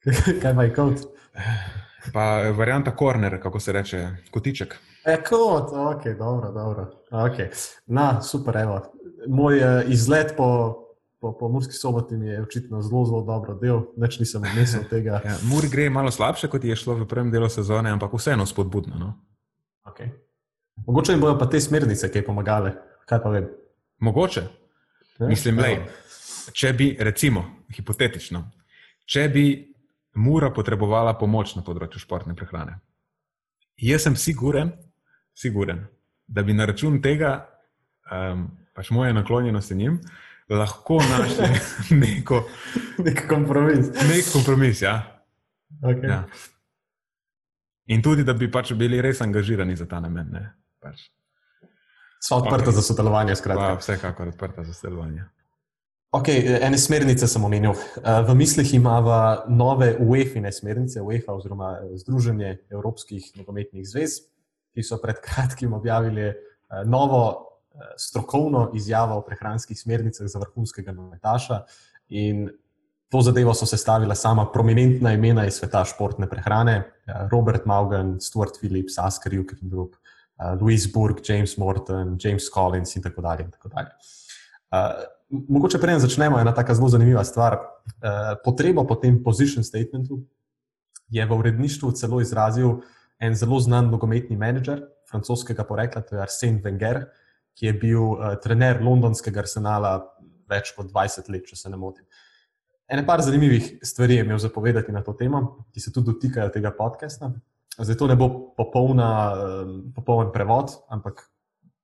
Kaj pa je kot? Pa varianta korner, kako se reče, kotiček. E, kot, ok, dobro, dobro. Okay. Na, super, evo. Moj uh, izlet po, po, po Murski soboti mi je očitno zelo, zelo dobro del, več nisem mislil tega. ja, Muri gre malo slabše, kot je šlo v prvem delu sezone, ampak vseeno spodbudno. No? Okay. Mogoče jim bodo pa te smernice kaj pomagale, kaj pa vem. Mogoče. Ja? Mislim, da če bi, recimo, hipotetično, če bi Mura potrebovala pomoč na področju športne prehrane. Jaz sem siguren, siguren da bi na račun tega, um, pač moje naklonjenosti njim, lahko našli neko, nek kompromis. Nek kompromis ja. Okay. Ja. In tudi, da bi pač bili res angažirani za ta namen. Pač. So odprta okay. za sodelovanje, skratka. Pa, vsekakor odprta za sodelovanje. Okay, ene smernice sem omenil. Eh, v mislih imamo nove UEFA-ne smernice, UEFA oziroma eh, Združenje Evropskih nogometnih zvez, ki so pred kratkim objavili eh, novo strokovno izjavo o prehranskih smernicah za vrhunskega nogometaša. In to zadevo so sestavila sama prominentna imena iz sveta športne prehrane: Robert Maugen, Stuart Phillips, Asker Jukendrup, Louis Burg, James Morton, James Collins in tako dalje. In tako dalje. Mogoče prej začnemo, ena tako zelo zanimiva stvar. Uh, potrebo po tem position statementu je v uredništvu celo izrazil en zelo znan nogometni menedžer francoskega porekla, to je Arsène Wenger, ki je bil uh, trener londonskega arsenala več kot 20 let, če se ne motim. Ene par zanimivih stvari je imel zapovedati na to temo, ki se tudi dotikajo tega podcasta. Zdaj to ne bo popolna, um, popoln prevod, ampak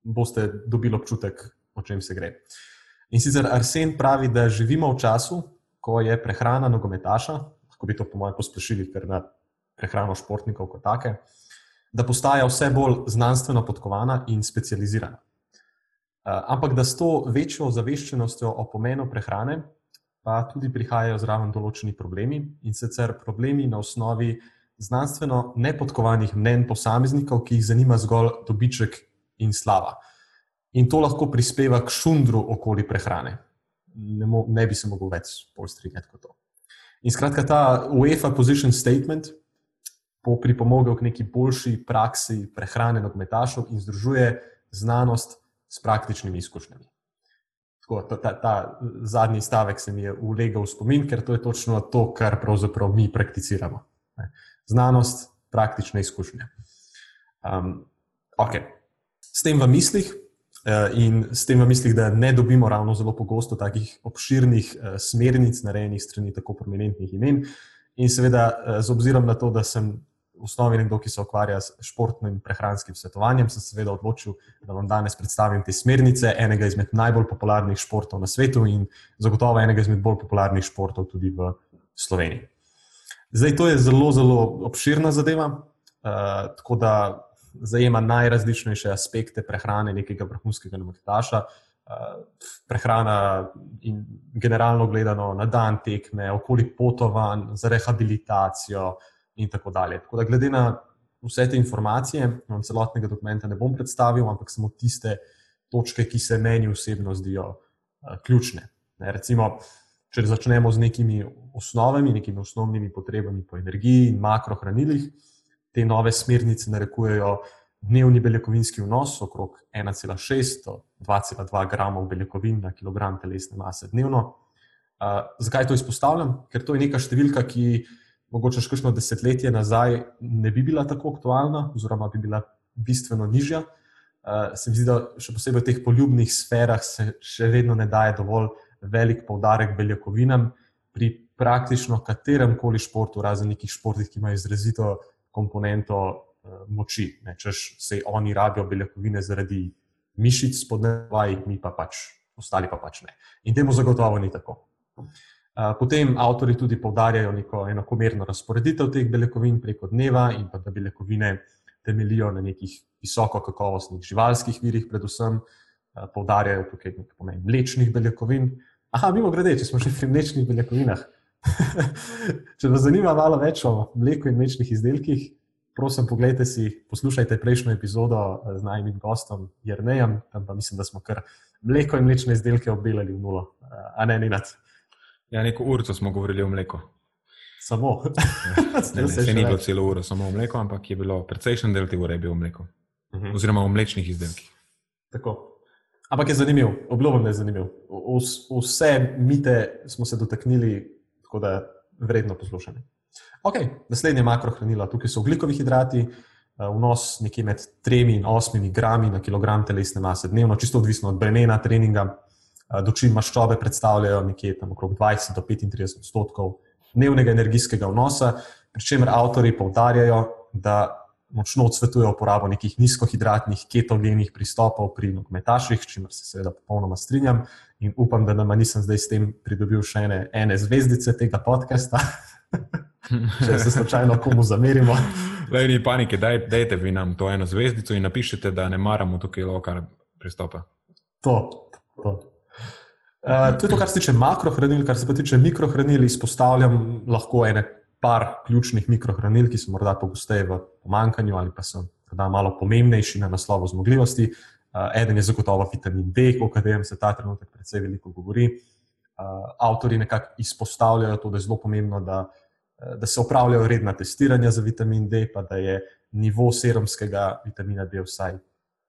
boste dobili občutek, o čem se gre. Uh, In sicer Arsen pravi, da živimo v času, ko je prehrana nogometaša, lahko bi to po mojem pospešili, ker na prehrano športnikov kot take, da postaja vse bolj znanstveno podkovana in specializirana. Ampak da s to večjo zaveščenostjo o pomenu prehrane, pa tudi prihajajo zraven določeni problemi in sicer problemi na osnovi znanstveno nepodkovanih mnen posameznikov, ki jih zanima zgolj dobiček in slava. In to lahko prispeva k šundru okoli prehrane. Ne, mo, ne bi se mogel več strinjati kot to. In skratka, ta UEFA Position Statement bo pripomogel k neki boljši praksi prehrane nogometašov in združuje znanost s praktičnimi izkušnjami. Tako, ta, ta, ta zadnji stavek se mi je ulegal v spomin, ker to je točno to, kar pravzaprav mi prakticiramo. Znanost, praktične izkušnje. Um, okay. S tem v mislih in s tem v mislih, da ne dobimo ravno zelo pogosto takih obširnih eh, smernic, narejenih strani tako prominentnih imen. In seveda, eh, z obzirom na to, da sem v osnovi nekdo, ki se ukvarja s športnim prehranskim svetovanjem, sem seveda odločil, da vam danes predstavim te smernice enega izmed najbolj popularnih športov na svetu in zagotovo enega izmed bolj popularnih športov tudi v Sloveniji. Zdaj, to je zelo, zelo obširna zadeva, uh, tako da zajema najrazličnejše aspekte prehrane nekega vrhunskega nogometaša. Eh, prehrana in generalno gledano na dan tekme, okoli potovanj, za rehabilitacijo, in tako dalje. Tako da, glede na vse te informacije, vam celotnega dokumenta ne bom predstavil, ampak samo tiste točke, ki se meni osebno zdijo uh, ključne. Ne, recimo, če začnemo z nekimi osnovami, nekimi osnovnimi potrebami po energiji in makrohranilih, te nove smernice narekujejo dnevni beljakovinski vnos okrog 1,6 do 2,2 gramov beljakovin na kilogram telesne mase dnevno. Uh, zakaj to izpostavljam? Ker to je neka številka, ki mogoče še kakšno desetletje nazaj ne bi bila tako aktualna, oziroma bi bila bistveno nižja. Uh, se mi zdi, da še posebej v teh poljubnih sferah se še vedno ne daje dovolj velik poudarek beljakovinam pri praktično katerem koli športu, razen nekih športih, ki imajo izrazito komponento uh, moči. Ne, češ se oni rabijo beljakovine zaradi mišic, spodnevaj, mi pa pač, ostali pa pač ne. In temu zagotovo ni tako. Uh, potem avtori tudi povdarjajo neko enakomerno razporeditev teh beljakovin preko dneva in pa da beljakovine temeljijo na nekih visoko kakovostnih živalskih virih, predvsem. poudarjajo tukaj nekaj pomen mlečnih beljakovin. Aha, mimo grede, če smo že pri mlečnih beljakovinah. Če vas zanima malo več o mleku in mlečnih izdelkih, prosim, pogledajte si, poslušajte prejšnjo epizodo z najmim gostom Jrnejem, tam pa mislim, da smo kar mleko in mlečne izdelke obdelali v nulo. A ne, nad. Ja, neko urco smo govorili o mleku. Samo. ne, ne, se ni bilo celo uro samo o mleku, ampak je bilo precejšen del te ure bil o mleku. Uh mhm. -huh. Oziroma o mlečnih izdelkih. Tako. Ampak je zanimiv, obljubim, da je zanimiv. Vse mite smo se dotaknili, tako da vredno poslušanje. Ok, naslednje makrohranilo, tukaj so ugljikovi hidrati, eh, vnos nekje med 3 in 8 grami na kilogram telesne mase dnevno, čisto odvisno od bremena treninga. Eh, dočim maščobe predstavljajo nekje tam okrog 20 do 35 odstotkov dnevnega energijskega vnosa, pri čemer avtori poudarjajo, da močno odsvetuje uporabo nekih nizkohidratnih, ketogenih pristopov pri nogometaših, s čimer se seveda popolnoma strinjam in upam, da nam nisem zdaj s tem pridobil še ene, ene zvezdice tega podcasta. Če se slučajno komu zamerimo. Le ni panike, daj, dajte vi nam to eno zvezdico in napišite, da ne maramo tukaj lokar pristopa. To, to. Uh, to je to, kar se tiče makrohranil, kar se pa tiče mikrohranil, izpostavljam lahko ene par ključnih mikrohranil, ki so morda pogosteje v pomankanju ali pa so malo pomembnejši na naslovu zmogljivosti. Uh, eden je zagotovo vitamin D, o katerem se ta trenutek precej veliko govori. Uh, avtori nekako izpostavljajo to, da je zelo pomembno, da, da se opravljajo redna testiranja za vitamin D, pa da je nivo serumskega vitamina D vsaj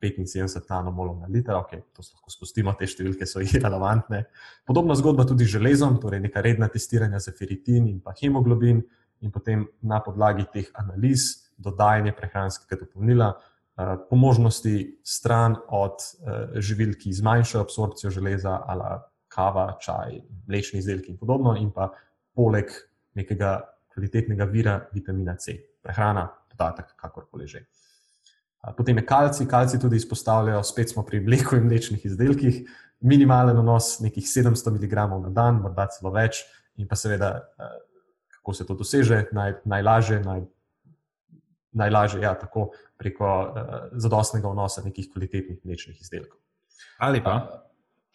75 nanomolov na liter. Okay, to lahko spustimo, te številke so irrelevantne. Podobna zgodba tudi z železom, torej neka redna testiranja za feritin in pa hemoglobin. Uh, in potem na podlagi teh analiz dodajanje prehranskega dopolnila, eh, po možnosti stran od eh, živil, ki zmanjšajo absorpcijo železa, ali kava, čaj, mlečni izdelki in podobno, in pa poleg nekega kvalitetnega vira vitamina C, prehrana, dodatek, kakorkoli že. Eh, potem je kalci, kalci tudi izpostavljajo, spet smo pri mleku in mlečnih izdelkih, minimalen vnos nekih 700 mg na dan, morda celo več, in pa seveda kako se to doseže, naj, najlažje, naj, najlažje ja, tako preko uh, zadostnega vnosa nekih kvalitetnih mlečnih izdelkov. Ali pa, uh,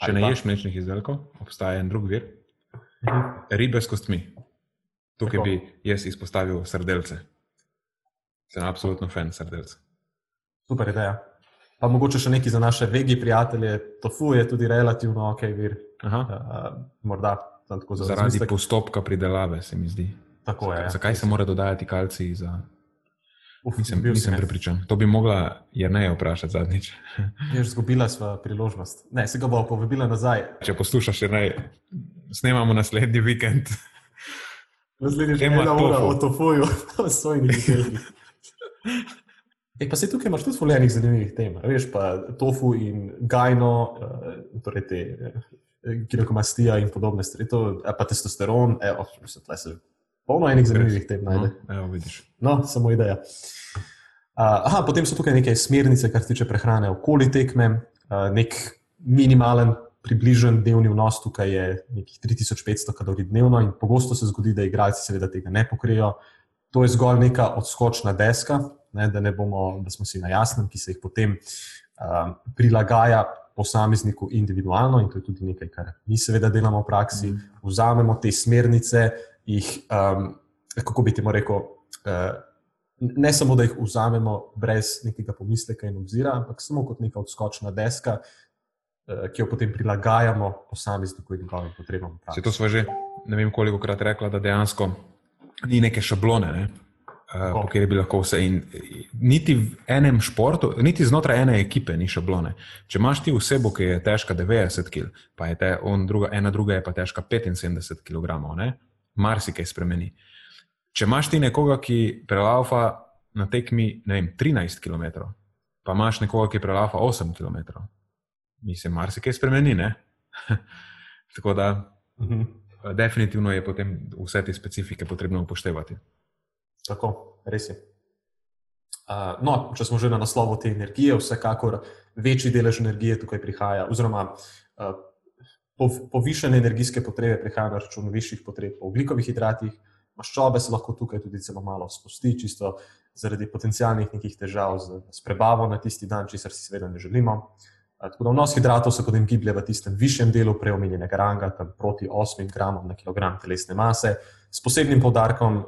če ali ne pa? ješ mlečnih izdelkov, obstaja en drug vir, uh mhm. -huh. ribe s kostmi. Tukaj tako. bi jaz izpostavil srdelce. Sem absolutno fan srdelcev. Super ideja. Pa mogoče še nekaj za naše vegi prijatelje. Tofu je tudi relativno ok vir. Uh, morda Zaradi razmistek. postopka pridelave, se mi zdi. Tako je. Ja. Zakaj se mora dodajati kalcij? Za... Uf, nisem nisem prepričan. To bi mogla Jrneja vprašati zadnjič. Je že zgubila svojo priložnost. Ne, se ga bo povabila nazaj. Če poslušaš, Jrnej, snemamo naslednji vikend. Naslednji že ima ura o tofuju, o svojih izdelkih. E, pa se tukaj imaš tudi zvoljenih zanimivih tem. Veš pa tofu in gajno, uh, torej te ginekomastija in podobne stvari, to, pa testosteron, evo, mislim, da se polno enih zanimivih tem najde. No, evo, vidiš. No, samo ideja. Uh, aha, potem so tukaj neke smernice, kar se tiče prehrane okoli tekme, uh, nek minimalen, približen dnevni vnos, tukaj je nekih 3500 kalorij dnevno in pogosto se zgodi, da igralci seveda tega ne pokrijejo. To je zgolj neka odskočna deska, ne, da, ne bomo, da smo si na jasnem, ki se jih potem uh, prilagaja posamezniku individualno in to je tudi nekaj, kar mi seveda delamo v praksi. Mm. Vzamemo te smernice, jih, um, kako bi ti mo rekel, uh, ne samo da jih vzamemo brez nekega pomisleka in obzira, ampak samo kot neka odskočna deska, uh, ki jo potem prilagajamo posamezniku in njegovim potrebam. Se to smo že ne vem koliko krat rekla, da dejansko ni neke šablone. Ne? Eh, po kateri bi lahko vse. In niti v enem športu, niti znotraj ene ekipe ni šablone. Če imaš ti osebo, ki je težka 90 kg, pa je te, druga, ena druga je pa težka 75 kg, marsikaj spremeni. Če imaš ti nekoga, ki prelaufa na tekmi vem, 13 km, pa imaš nekoga, ki prelaufa 8 km, mislim, marsikaj spremeni. Tako da, uh mhm. -huh. definitivno je potem vse te specifike potrebno upoštevati. Tako, res je. Uh, no, če smo že na naslovu te energije, vsekakor večji delež energije tukaj prihaja, oziroma uh, povišene energijske potrebe prihajajo na račun višjih potreb po oglikovih hidratih, maščobe se lahko tukaj tudi zelo malo spusti, čisto zaradi potencijalnih nekih težav z, z prebavo na tisti dan, česar si seveda ne želimo. Tako da vnos hidratov se potem giblje v tistem višjem delu preomenjenega ranga, tam proti 8 gramom na kilogram telesne mase, s posebnim podarkom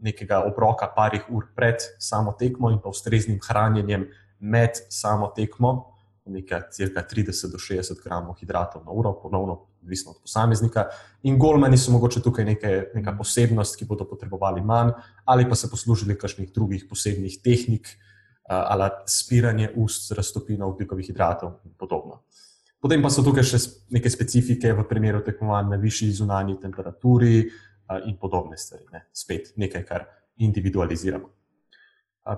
nekega obroka parih ur pred samo tekmo in pa ustreznim hranjenjem med samo tekmo, nekaj cirka 30 do 60 gramov hidratov na uro, ponovno odvisno od posameznika. In golmani so mogoče tukaj neke, neka posebnost, ki bodo potrebovali manj, ali pa se poslužili kakšnih drugih posebnih tehnik, ali spiranje ust z raztopino oglikovih hidratov in podobno. Potem pa so tukaj še neke specifike v primeru tekmovanja na višji zunanji temperaturi, in podobne stvari. Ne. Spet nekaj, kar individualiziramo.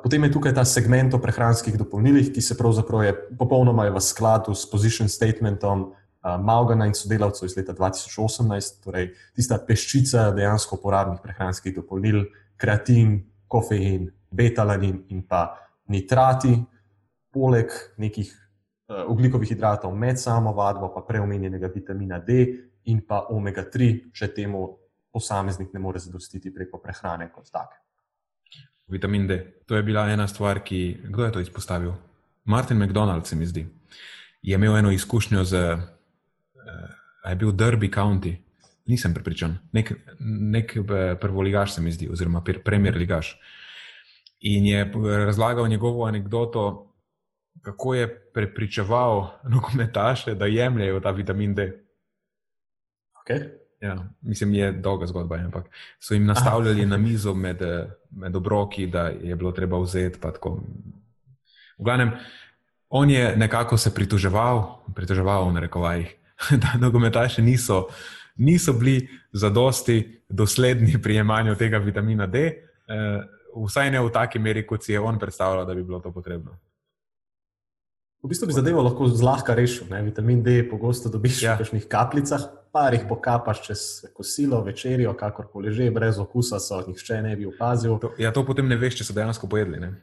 Potem je tukaj ta segment o prehranskih dopolnilih, ki se pravzaprav je popolnoma v skladu s position statementom Malgana in sodelavcev iz leta 2018, torej tista peščica dejansko uporabnih prehranskih dopolnil, kreatin, kofein, betalanin in pa nitrati, poleg nekih oglikovih hidratov med samo vadbo, pa preomenjenega vitamina D in pa omega-3, če temu posameznik ne more zadostiti preko prehrane kot take. Vitamin D. To je bila ena stvar, ki. Kdo je to izpostavil? Martin McDonald, se mi zdi. Je imel eno izkušnjo z. Uh, je bil Derby County, nisem prepričan, nek, nek eh, prvoligaš, se mi zdi, oziroma premier ligaš. In je razlagal njegovo anegdoto, kako je prepričeval nogometaše, da jemljajo ta vitamin D. Okay. Ja, mislim, je dolga zgodba, ampak so jim nastavljali na mizo med, med obroki, da je bilo treba vzeti. V glavnem, on je nekako se pritoževal, pritoževal v narekovajih, da nogometaši niso, niso bili zadosti dosledni pri jemanju tega vitamina D, eh, vsaj ne v taki meri, kot si je on predstavljal, da bi bilo to potrebno. V bistvu bi zadevo lahko zlahka rešil. Ne? Vitamin D pogosto dobiš ja. v kakšnih kapljicah, pa jih pokapaš čez kosilo, večerjo, kakorkoli že, brez okusa, so nihče ne bi opazil. To, ja, to potem ne veš, če so dejansko pojedli. Ne?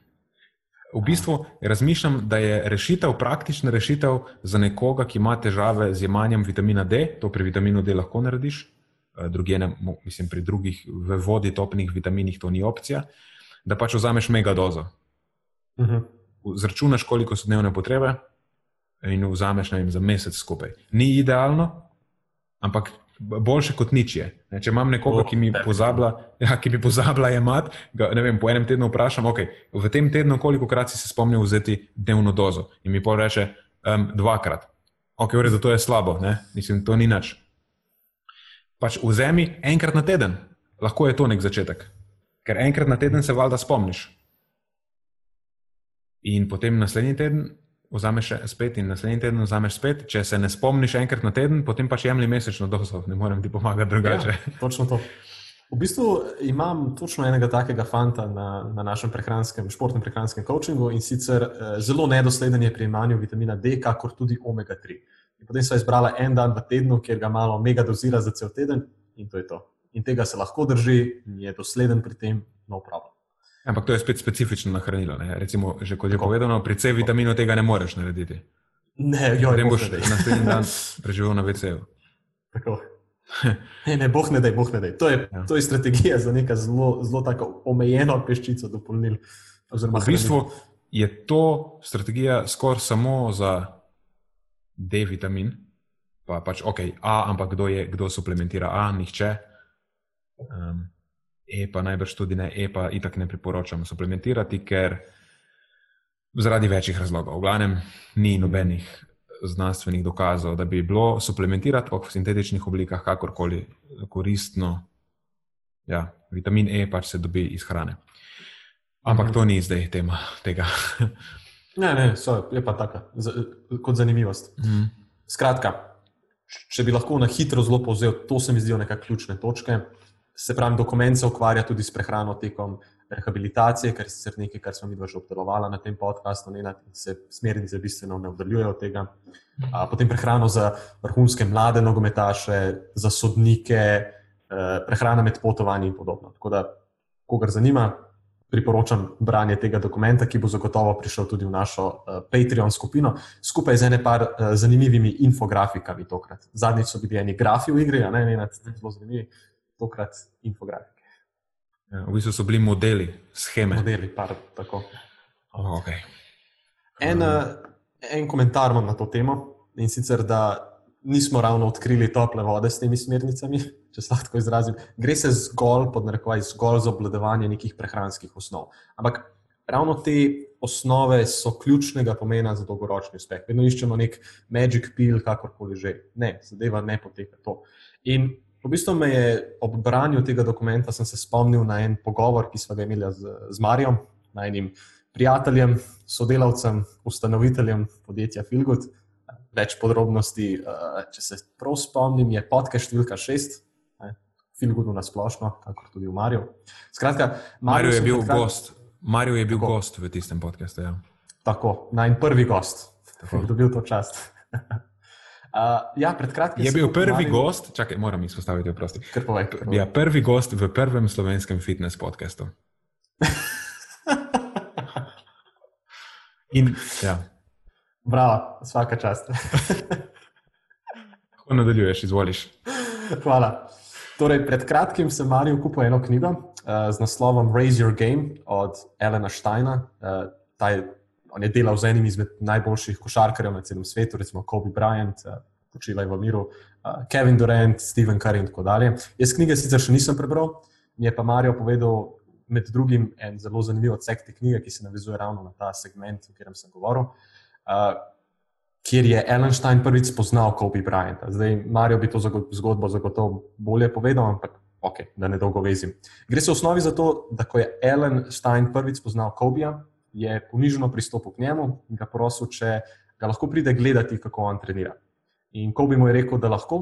V bistvu razmišljam, da je rešitev, praktična rešitev za nekoga, ki ima težave z jemanjem vitamina D, to pri vitaminu D lahko narediš, eh, druge, ne, mislim, pri drugih v vodi topnih vitaminih to ni opcija, da pač vzameš megadozo. Uh mhm. -huh zračunaš, koliko so dnevne potrebe, in vzameš vem, za mesec skupaj. Ni idealno, ampak boljše kot nič je. Ne, če imam nekoga, ki mi pozablja, ja, ki mi pozablja jemati, ne vem, po enem tednu vprašam, okay, v tem tednu, koliko krat si se spomnil vzeti dnevno dozo. In mi pa reče, um, dvakrat. Ok, v redu, to je slabo, ne? mislim, to ni nič. Pač vzemi enkrat na teden, lahko je to nek začetek. Ker enkrat na teden se valjda spomniš. In potem naslednji teden vzameš spet, in naslednji teden vzameš spet. Če se ne spomniš enkrat na teden, potem pač jemlji mesečno dozo, ne morem ti pomagati drugače. Ja, točno to. V bistvu imam točno enega takega fanta na, na našem športnem prehranskem coachingu in sicer eh, zelo nedosleden je pri imanju vitamina D, kakor tudi omega-3. In potem so izbrala en dan v tednu, kjer ga malo mega dozira za cel teden in to je to. In tega se lahko drži, je dosleden pri tem, no problem. Ampak to je spet specifično na hranilo. Ne? Recimo, že kot je povedano, pri C vitaminu tega ne moreš narediti. Ne, jo, ne boš naslednji dan preživel na VC-ju. Ne, ne, boh ne da, boh ne da. To, ja. to je strategija za neko zelo, zelo tako omejeno peščico dopolnil. V bistvu je to strategija skoraj samo za D vitamin, pa pač ok, A, ampak kdo, je, kdo suplementira A, nihče. Um, E pa najbrž tudi ne, E pa itak ne priporočam suplementirati, ker zaradi večjih razlogov. V glavnem, ni nobenih znanstvenih dokazov, da bi bilo suplementirati v sintetičnih oblikah kakorkoli koristno. Ja, vitamin E pač se dobi iz hrane. Ampak to ni zdaj tema tega. ne, ne, so, je pa tako, kot zanimivost. Mm. Skratka, če bi lahko na hitro zelo povzel, to se mi zdijo neke ključne točke se pravi, dokument se ukvarja tudi s prehrano tekom rehabilitacije, kar je sicer nekaj, kar smo mi že obdelovali na tem podkastu, in se smernice bistveno ne oddaljujejo od tega. A, potem prehrano za vrhunske mlade nogometaše, za sodnike, eh, prehrana med potovanji in podobno. Tako da, kogar zanima, priporočam branje tega dokumenta, ki bo zagotovo prišel tudi v našo uh, Patreon skupino, skupaj z ene par uh, zanimivimi infografikami. Tokrat. Zadnjič so bili eni grafi v igri, a ne ena zelo zanimiva tokrat infografike. Ja, v bistvu so bili modeli, scheme. Modeli, par, tako. Oh, okay. en, en komentar imam na to temo in sicer, da nismo ravno odkrili tople vode s temi smernicami, če se lahko izrazim. Gre se zgolj, pod narekovaj, zgolj za obvladovanje nekih prehranskih osnov. Ampak ravno te osnove so ključnega pomena za dolgoročni uspeh. Vedno iščemo nek magic pill, kakorkoli že. Ne, zadeva ne poteka to. In v bistvu me je ob branju tega dokumenta se spomnil na en pogovor, ki smo ga imeli z, z Marijo, na enim prijateljem, sodelavcem, ustanoviteljem podjetja Filgut več podrobnosti. Uh, če se prav spomnim, je podcast številka šest, Filgudu na splošno, kako tudi v Marju. Skratka, Marjo je bil takrat... gost. Marjo je bil tako. gost v tistem podkastu. Ja. Tako, naj prvi gost, ki je dobil to čast. Uh, ja, je bil prvi Marju... gost, čakaj, moram izpostaviti, oprosti. Ja, prvi gost v prvem slovenskem fitness podkastu. In, ja. Bravo, vsaka čast. Kako nadaljuješ, izvoliš? Hvala. Torej, pred kratkim sem Marijo kupil eno knjigo uh, z naslovom Raise Your Game od Elena Steina. Uh, je, on je delal z enim izmed najboljših košarkarjev na celem svetu, recimo Kobe Bryant, uh, počivaj v miru, uh, Kevin Durant, Stephen Curry in tako dalje. Jaz knjige sicer še nisem prebral, mi je pa Marijo povedal med drugim en zelo zanimiv odsek te knjige, ki se navezuje ravno na ta segment, o katerem sem govoril. Uh, kjer je Ellenstein prvič spoznal Kobe Bryant. Zdaj, Marijo bi to zgodbo zagotovo bolje povedal, ampak ok, da ne dolgo vezim. Gre se v osnovi za to, da ko je Ellenstein prvič spoznal Kobeja, je ponižno pristopil k njemu in ga prosil, če ga lahko pride gledati, kako on trenira. In Kobe mu je rekel, da lahko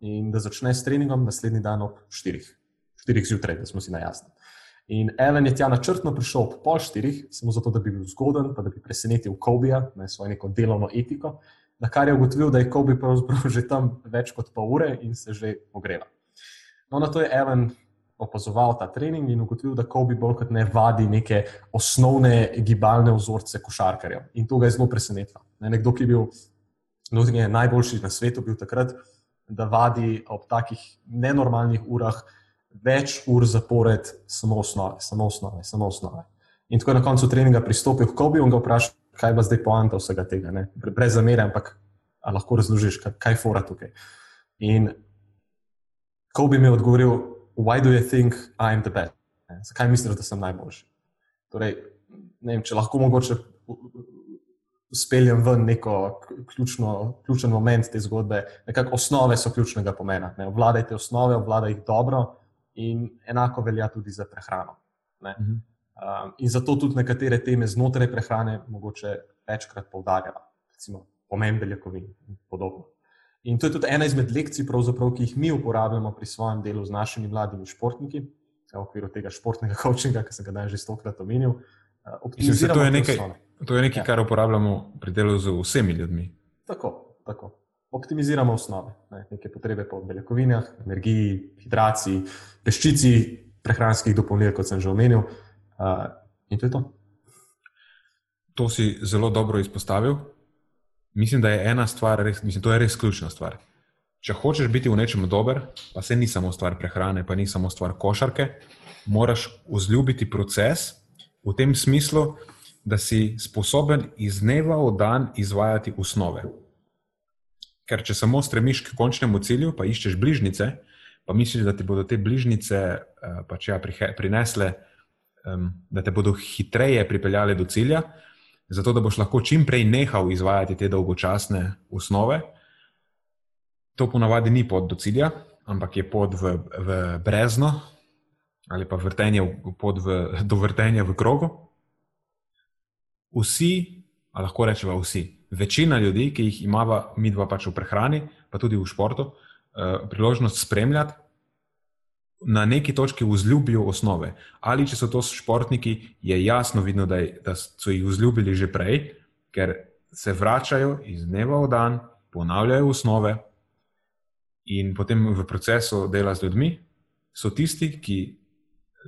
in da začne s treningom naslednji dan ob 4. 4 zjutraj, da smo si na jasnem. In Ellen je tja načrtno prišel ob pol štirih, samo zato, da bi bil zgoden, pa da bi presenetil Kobija na svojo neko delovno etiko, na kar je ugotovil, da je Kobi pravzaprav že tam več kot pol ure in se že ogreva. No, na to je Ellen opazoval ta trening in ugotovil, da Kobi bolj kot ne vadi neke osnovne gibalne vzorce košarkarjev. In to ga je zelo presenetilo. Nekdo, ki je bil najboljši na svetu, bil takrat, da vadi ob takih nenormalnih urah več ur zapored, samo osnove, samo osnove, samo osnove. In tako je na koncu treninga pristopil k Kobi in ga vprašal, kaj pa zdaj poanta vsega tega. Ne? Brez zamere, ampak lahko razložiš, kaj je fora tukaj. In Kobi mi je odgovoril, why do you think I am the best? Ne? Zakaj misliš, da sem najboljši? Torej, ne vem, če lahko mogoče. Speljem ven neko ključno, ključen moment te zgodbe. Nekako osnove so ključnega pomena. Ne? Obvladajte osnove, obvladajte jih dobro, in enako velja tudi za prehrano. Um, in zato tudi nekatere teme znotraj prehrane mogoče večkrat poudarjamo, recimo pomen beljakovin in podobno. In to je tudi ena izmed lekcij, ki jih mi uporabljamo pri svojem delu z našimi mladimi športniki, v okviru tega športnega coachinga, ki sem ga danes že stokrat omenil. Mislim, to je nekaj, to je nekaj ja. kar uporabljamo pri delu z vsemi ljudmi. Tako, tako optimiziramo osnove, ne, neke potrebe po beljakovinah, energiji, hidraciji, peščici, prehranskih dopolnil, kot sem že omenil. Uh, in to je to. To si zelo dobro izpostavil. Mislim, da je ena stvar, res, mislim, to je res ključna stvar. Če hočeš biti v nečem dober, pa se ni samo stvar prehrane, pa ni samo stvar košarke, moraš vzljubiti proces v tem smislu, da si sposoben iz dneva v dan izvajati osnove. Ker če samo stremiš k končnemu cilju, pa iščeš bližnjice, pa misliš, da ti bodo te bližnjice uh, pač ja, prinesle, um, da te bodo hitreje pripeljale do cilja, zato da boš lahko čim prej nehal izvajati te dolgočasne osnove. To ponavadi ni pot do cilja, ampak je pot v, v brezno ali pa vrtenje, pot v, do vrtenja v krogu. Vsi, a lahko rečemo vsi, večina ljudi, ki jih imamo, mi dva pač v prehrani, pa tudi v športu, uh, priložnost spremljati, na neki točki vzljubijo osnove. Ali če so to športniki, je jasno vidno, da, je, da so jih vzljubili že prej, ker se vračajo iz dneva v dan, ponavljajo osnove in potem v procesu dela z ljudmi so tisti, ki.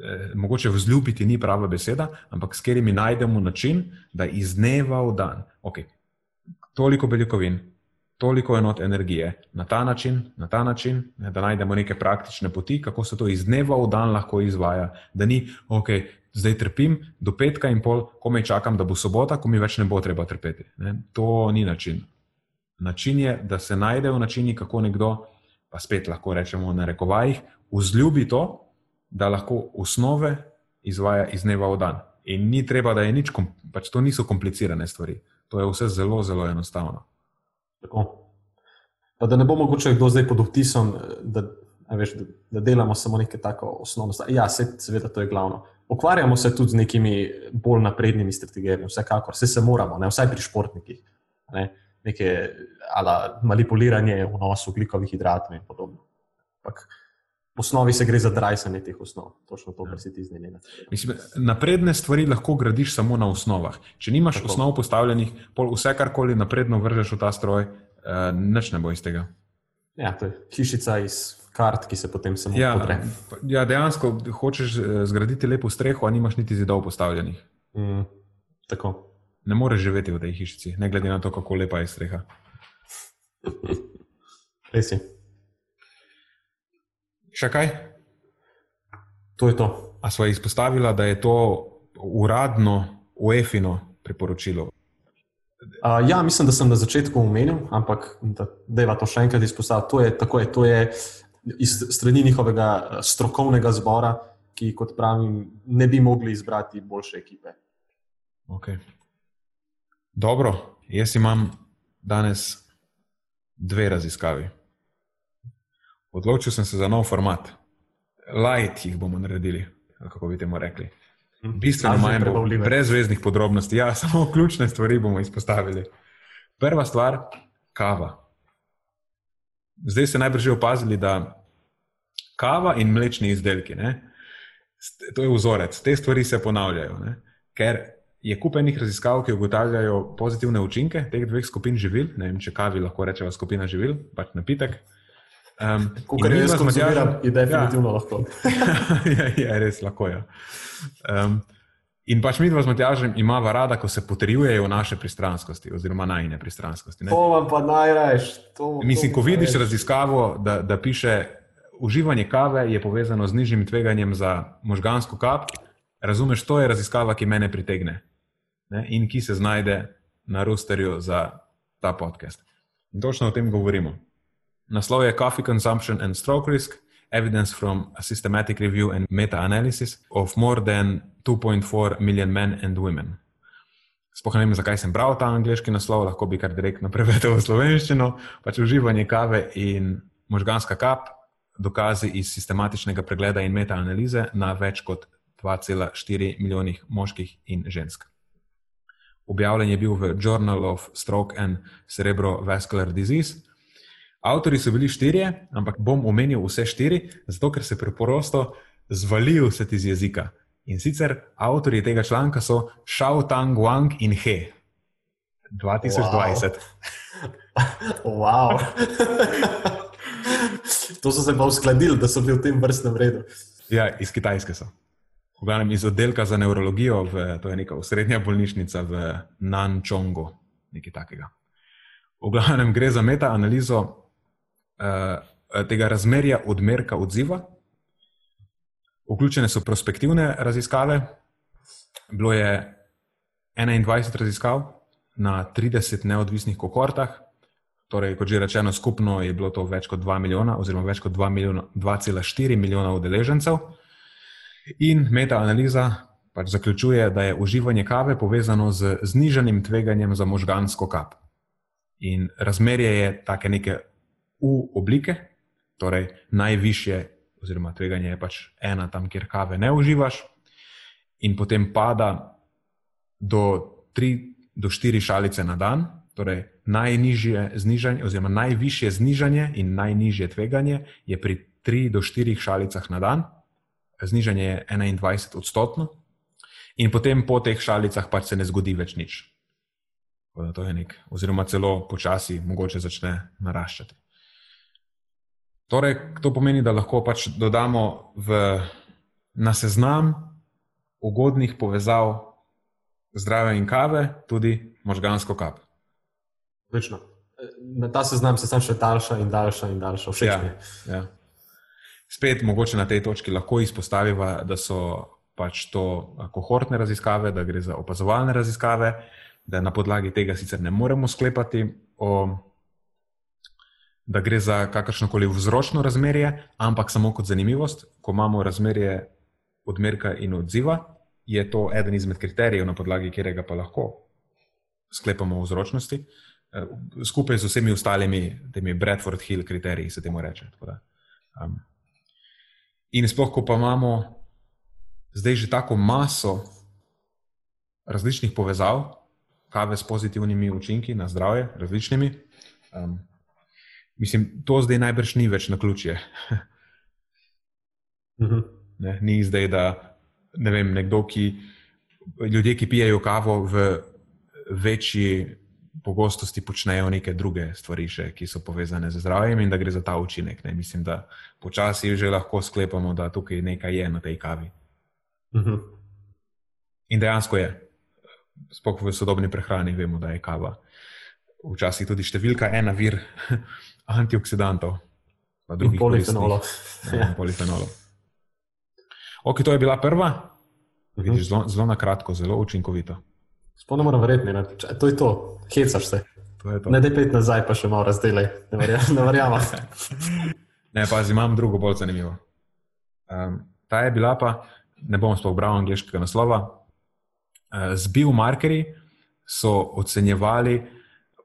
Eh, mogoče vzljubiti ni prava beseda, ampak s katerimi najdemo način, da iz dneva v dan, okay, toliko beljakovin, toliko enot energije, na ta način, na ta način da najdemo neke praktične poti, kako se to iz dneva v dan lahko izvaja. Da ni, ok, zdaj trpim do petka in pol, ko me čakam, da bo sobota, ko mi več ne bo treba trpeti. Ne? To ni način. Način je, da se najdejo načini, kako nekdo, pa spet lahko rečemo na rekovajih, vzljubi to, da lahko osnove izvaja iz dneva v dan. In ni treba, da je nič, pač to niso komplicirane stvari. To je vse zelo, zelo enostavno. Tako. Pa da ne bo mogoče kdo zdaj pod vtisom, da, veš, da, da delamo samo nekaj tako osnovno. Ja, se, seveda, to je glavno. Ukvarjamo se tudi z nekimi bolj naprednimi strategijami, vsekakor, vse se moramo, ne, vsaj pri športnikih. Ne, neke ala, manipuliranje v nosu ugljikovih hidratov in podobno. Pak, v osnovi se gre za drajsanje teh osnov, točno to, kar ja. si ti zdaj ne. Napredne stvari lahko gradiš samo na osnovah. Če nimaš Tako. osnov postavljenih, pol vse karkoli napredno vržeš v ta stroj, uh, nič ne bo iz tega. Ja, to je hišica iz kart, ki se potem samo ja, podre. Ja, dejansko hočeš eh, zgraditi lepo streho, a nimaš niti zidov postavljenih. Mm, tako. Ne moreš živeti v tej hišici, ne glede na to, kako lepa je streha. Res je. Še kaj? To je to. A smo izpostavili, da je to uradno UEFINO priporočilo? Uh, ja, mislim, da sem na začetku omenil, ampak da, da je to še enkrat izpostavil. To je, tako je, to je iz strani njihovega strokovnega zbora, ki, kot pravim, ne bi mogli izbrati boljše ekipe. Okay. Dobro, jaz imam danes dve raziskavi. Odločil sem se za nov format. Light jih bomo naredili, kako bi temu rekli. Mhm. Bistveno manj brez zvezdnih podrobnosti. Ja, samo ključne stvari bomo izpostavili. Prva stvar, kava. Zdaj ste najbrž opazili, da kava in mlečni izdelki, ne, to je vzorec, te stvari se ponavljajo. Ne, ker je kupenih raziskav, ki ugotavljajo pozitivne učinke teh dveh skupin živil. Ne vem, če kavi lahko rečemo skupina živil, pač napitek. Um, Kar jaz konzumiram, je definitivno ja. lahko. ja, je res lahko. Ja. Um, in pač mi dva z Matjažem imamo rada, ko se potrjujejo naše pristranskosti, oziroma najne pristranskosti. Ne? To vam pa najraje. Mislim, ko vidiš raziskavo, da, da piše, uživanje kave je povezano z nižjim tveganjem za možgansko kap, razumeš, to je raziskava, ki mene pritegne ne? in ki se znajde na rosterju za ta podcast. In točno o tem govorimo. Naslov je Coffee Consumption and Stroke Risk: Evidence from a Systematic Review and Meta-Analysis of More than 2.4 Million Men and Women. Sploh ne vem, zakaj sem bral ta angliški naslov, lahko bi kar direktno prevedel v slovenščino. Pač uživanje kave in možganska kap, dokazi iz sistematičnega pregleda in meta-analize na več kot 2,4 milijonih moških in žensk. Objavljen je bil v Journal of Stroke and Cerebrovascular Disease. Avtori so bili štirje, ampak bom omenil vse štiri, zato ker se preprosto zvalijo vse iz jezika. In sicer avtori tega članka so Shao Tang Wang in He 2020. Wow. wow. to so se pa uskladili, da so bili v tem vrstnem redu. Ja, iz Kitajske so. V glavnem iz oddelka za neurologijo, v, to je neka srednja bolnišnica v Nančongu, nekaj takega. V glavnem gre za meta-analizo tega razmerja odmerka odziva. Vključene so prospektivne raziskave, bilo je 21 raziskav na 30 neodvisnih kohortah, torej, kot že rečeno, skupno je bilo to več kot 2 milijona, oziroma več kot 2,4 milijona, milijona udeležencev. In meta-analiza pač zaključuje, da je uživanje kave povezano z znižanjem tveganjem za možgansko kap. In razmerje je take neke v oblike, torej najvišje, oziroma tveganje je pač ena tam, kjer kave ne uživaš, in potem pada do 3 do 4 šalice na dan, torej najnižje znižanje, oziroma najvišje znižanje in najnižje tveganje je pri 3 do 4 šalicah na dan, znižanje je 21 odstotno, in potem po teh šalicah pač se ne zgodi več nič. To je nek, oziroma celo počasi, mogoče začne naraščati. Torej, to pomeni, da lahko pač dodamo v, na seznam ugodnih povezav zdrave in kave tudi možgansko kap. Večno. Na ta seznam se sam še daljša in daljša in daljša. Ja, ja. Spet, mogoče na tej točki lahko izpostavimo, da so pač to kohortne raziskave, da gre za opazovalne raziskave, da na podlagi tega sicer ne moremo sklepati, o, da gre za kakršno koli vzročno razmerje, ampak samo kot zanimivost, ko imamo razmerje odmerka in odziva, je to eden izmed kriterijev, na podlagi katerega pa lahko sklepamo o vzročnosti, eh, skupaj z vsemi ostalimi, temi Bradford Hill kriteriji, se temu reče. Um, in sploh, ko pa imamo zdaj že tako maso različnih povezav, kave s pozitivnimi učinki na zdravje, različnimi. Um, mislim, to zdaj najbrž ni več na ključje. Mhm. ne, ni zdaj, da ne vem, nekdo, ki ljudje, ki pijejo kavo v večji pogostosti, počnejo neke druge stvari, še, ki so povezane z zdravjem, in da gre za ta učinek. Ne. Mislim, da počasi že lahko sklepamo, da tukaj nekaj je na tej kavi. Mhm. In dejansko je. Sploh v sodobni prehrani vemo, da je kava včasih tudi številka ena vir antioksidantov. In polifenolov. Ja, polifenolov. Ok, to je bila prva. Mhm. Vidiš, zelo, zelo na kratko, zelo učinkovito. Sploh ne morem verjeti, to je to, hecaš se. To je to. Ne, da pet nazaj, pa še malo razdelaj. Ne verjamem. Ne verjamem. Ne, pazi, imam drugo bolj zanimivo. Um, ta je bila pa, ne bom sploh bral angliškega naslova. Uh, z biomarkerji so ocenjevali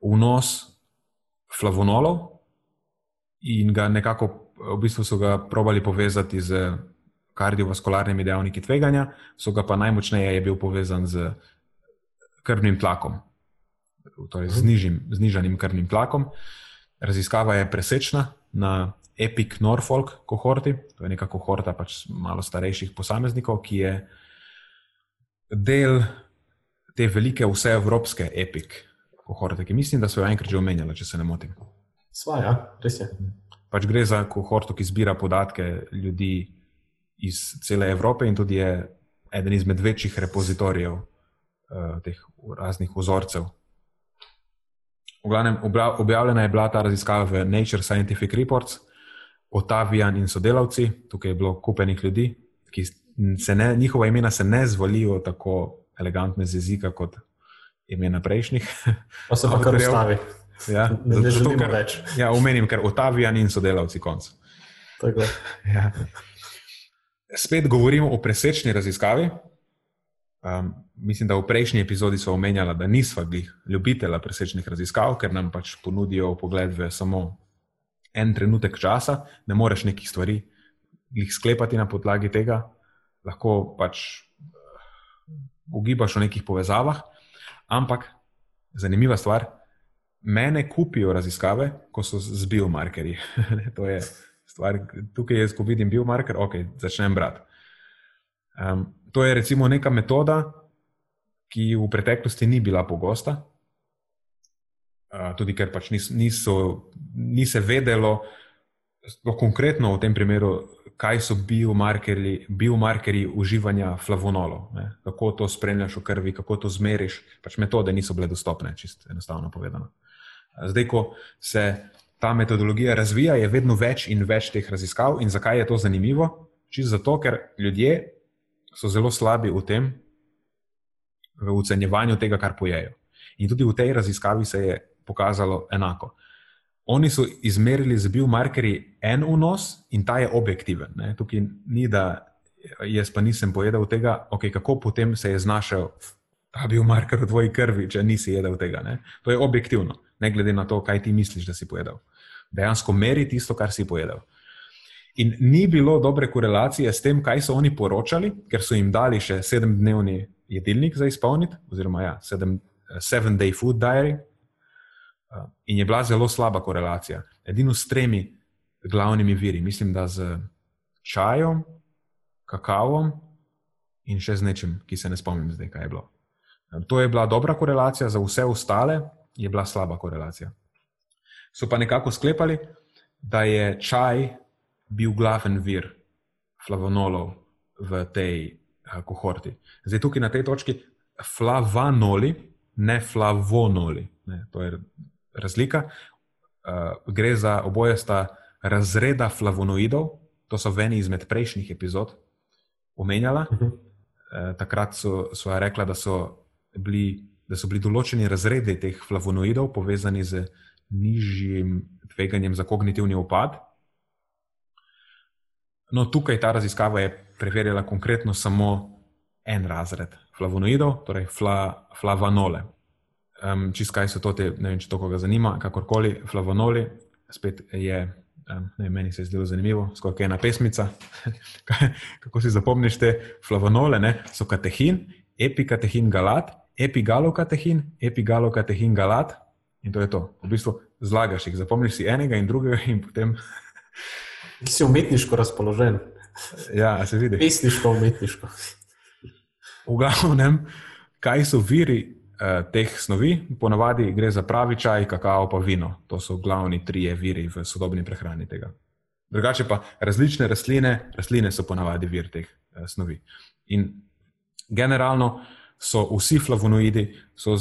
vnos flavonolov in ga nekako, v bistvu so ga probali povezati z kardiovaskularnimi dejavniki tveganja, so ga pa najmočneje je bil povezan z krvnim tlakom, torej z nižjim, znižanim krvnim tlakom. Raziskava je presečna na Epic Norfolk kohorti, to je neka kohorta pač malo starejših posameznikov, ki je del te velike vseevropske Epic kohorte, ki mislim, da so jo enkrat že omenjali, če se ne motim. Svaja, res je. Pač gre za kohorto, ki zbira podatke ljudi iz cele Evrope in tudi je eden izmed večjih repozitorijev uh, teh raznih vzorcev. V glavnem, objavljena je bila ta raziskava v Nature Scientific Reports, Otavijan in sodelavci, tukaj je bilo kupenih ljudi, ki se ne, njihova imena se ne zvalijo tako elegantno z jezika kot imena prejšnjih. Pa se pa kar ustavi. Ja, Ne, ne zato, želimo ker- več. Ja, omenim, ker Otavijan in sodelavci konc. Ja. Spet govorimo o presečni raziskavi. Um, mislim, da v prejšnji epizodi smo omenjali, da nismo bili ljubitelja presečnih raziskav, ker nam pač ponudijo pogled v samo en trenutek časa, ne moreš nekih stvari jih sklepati na podlagi tega, lahko pač eh, ugibaš o nekih povezavah. Ampak zanimiva stvar, mene kupijo raziskave, ko so z biomarkerji. to je stvar, tukaj jaz, ko vidim biomarker, ok, začnem brati. Um, to je recimo neka metoda, ki v preteklosti ni bila pogosta, uh, tudi ker pač nis, niso, ni se vedelo, konkretno v tem primeru, kaj so biomarkerji, biomarkerji uživanja flavonolov, ne? kako to spremljaš v krvi, kako to zmeriš. Pač metode niso bile dostopne, čisto enostavno povedano. Zdaj, ko se ta metodologija razvija, je vedno več in več teh raziskav. In zakaj je to zanimivo? Čisto zato, ker ljudje so zelo slabi v tem, v ocenjevanju tega, kar pojejo. In tudi v tej raziskavi se je pokazalo enako. Oni so izmerili z biomarkerji en vnos in ta je objektiven. Ne? Tukaj ni, da jaz pa nisem pojedel tega, okay, kako potem se je znašel ta biomarker v tvoji krvi, če nisi jedel tega. Ne? To je objektivno, ne glede na to, kaj ti misliš, da si pojedel. Dejansko meri tisto, kar si pojedel. In ni bilo dobre korelacije s tem, kaj so oni poročali, ker so jim dali še sedemdnevni jedilnik za izpolniti, oziroma ja, sedem, seven day food diary. Uh, In je bila zelo slaba korelacija. Edino s tremi glavnimi viri, mislim, da z čajem, kakavom in še z nečim, ki se ne spomnim zdaj, kaj je bilo. To je bila dobra korelacija, za vse ostale je bila slaba korelacija. So pa nekako sklepali, da je čaj bil glaven vir flavonolov v tej uh, kohorti. Zdaj, tukaj na tej točki flavanoli, ne flavonoli. Ne, to je razlika. Uh, gre za oboje sta razreda flavonoidov, to so v eni izmed prejšnjih epizod omenjala. Mhm. takrat so, so rekla, da so, bili, da so bili določeni razredi teh flavonoidov povezani z nižjim tveganjem za kognitivni upad. No, tukaj ta raziskava je preverjala konkretno samo en razred flavonoidov, torej fla, flavanole. Um, čist kaj so to, te, ne vem, če to koga zanima, kakorkoli, flavonoli, spet je, ne, meni se je zdelo zanimivo, skoraj ena pesmica. Kako si zapomniš te flavonole, ne? so katehin, epikatehin galat, epigalokatehin, epigalokatehin galat in to je to. V bistvu zlagaš jih, zapomniš si enega in drugega in potem. Si umetniško razpoložen. Ja, se vidi. Pesniško, umetniško. V glavnem, kaj so viri Eh, teh snovi, ponavadi gre za pravi čaj, kakao, pa vino. To so glavni trije viri v sodobni prehrani tega. Drugače pa različne rastline, rastline so ponavadi vir teh uh, snovi. In generalno so vsi flavonoidi so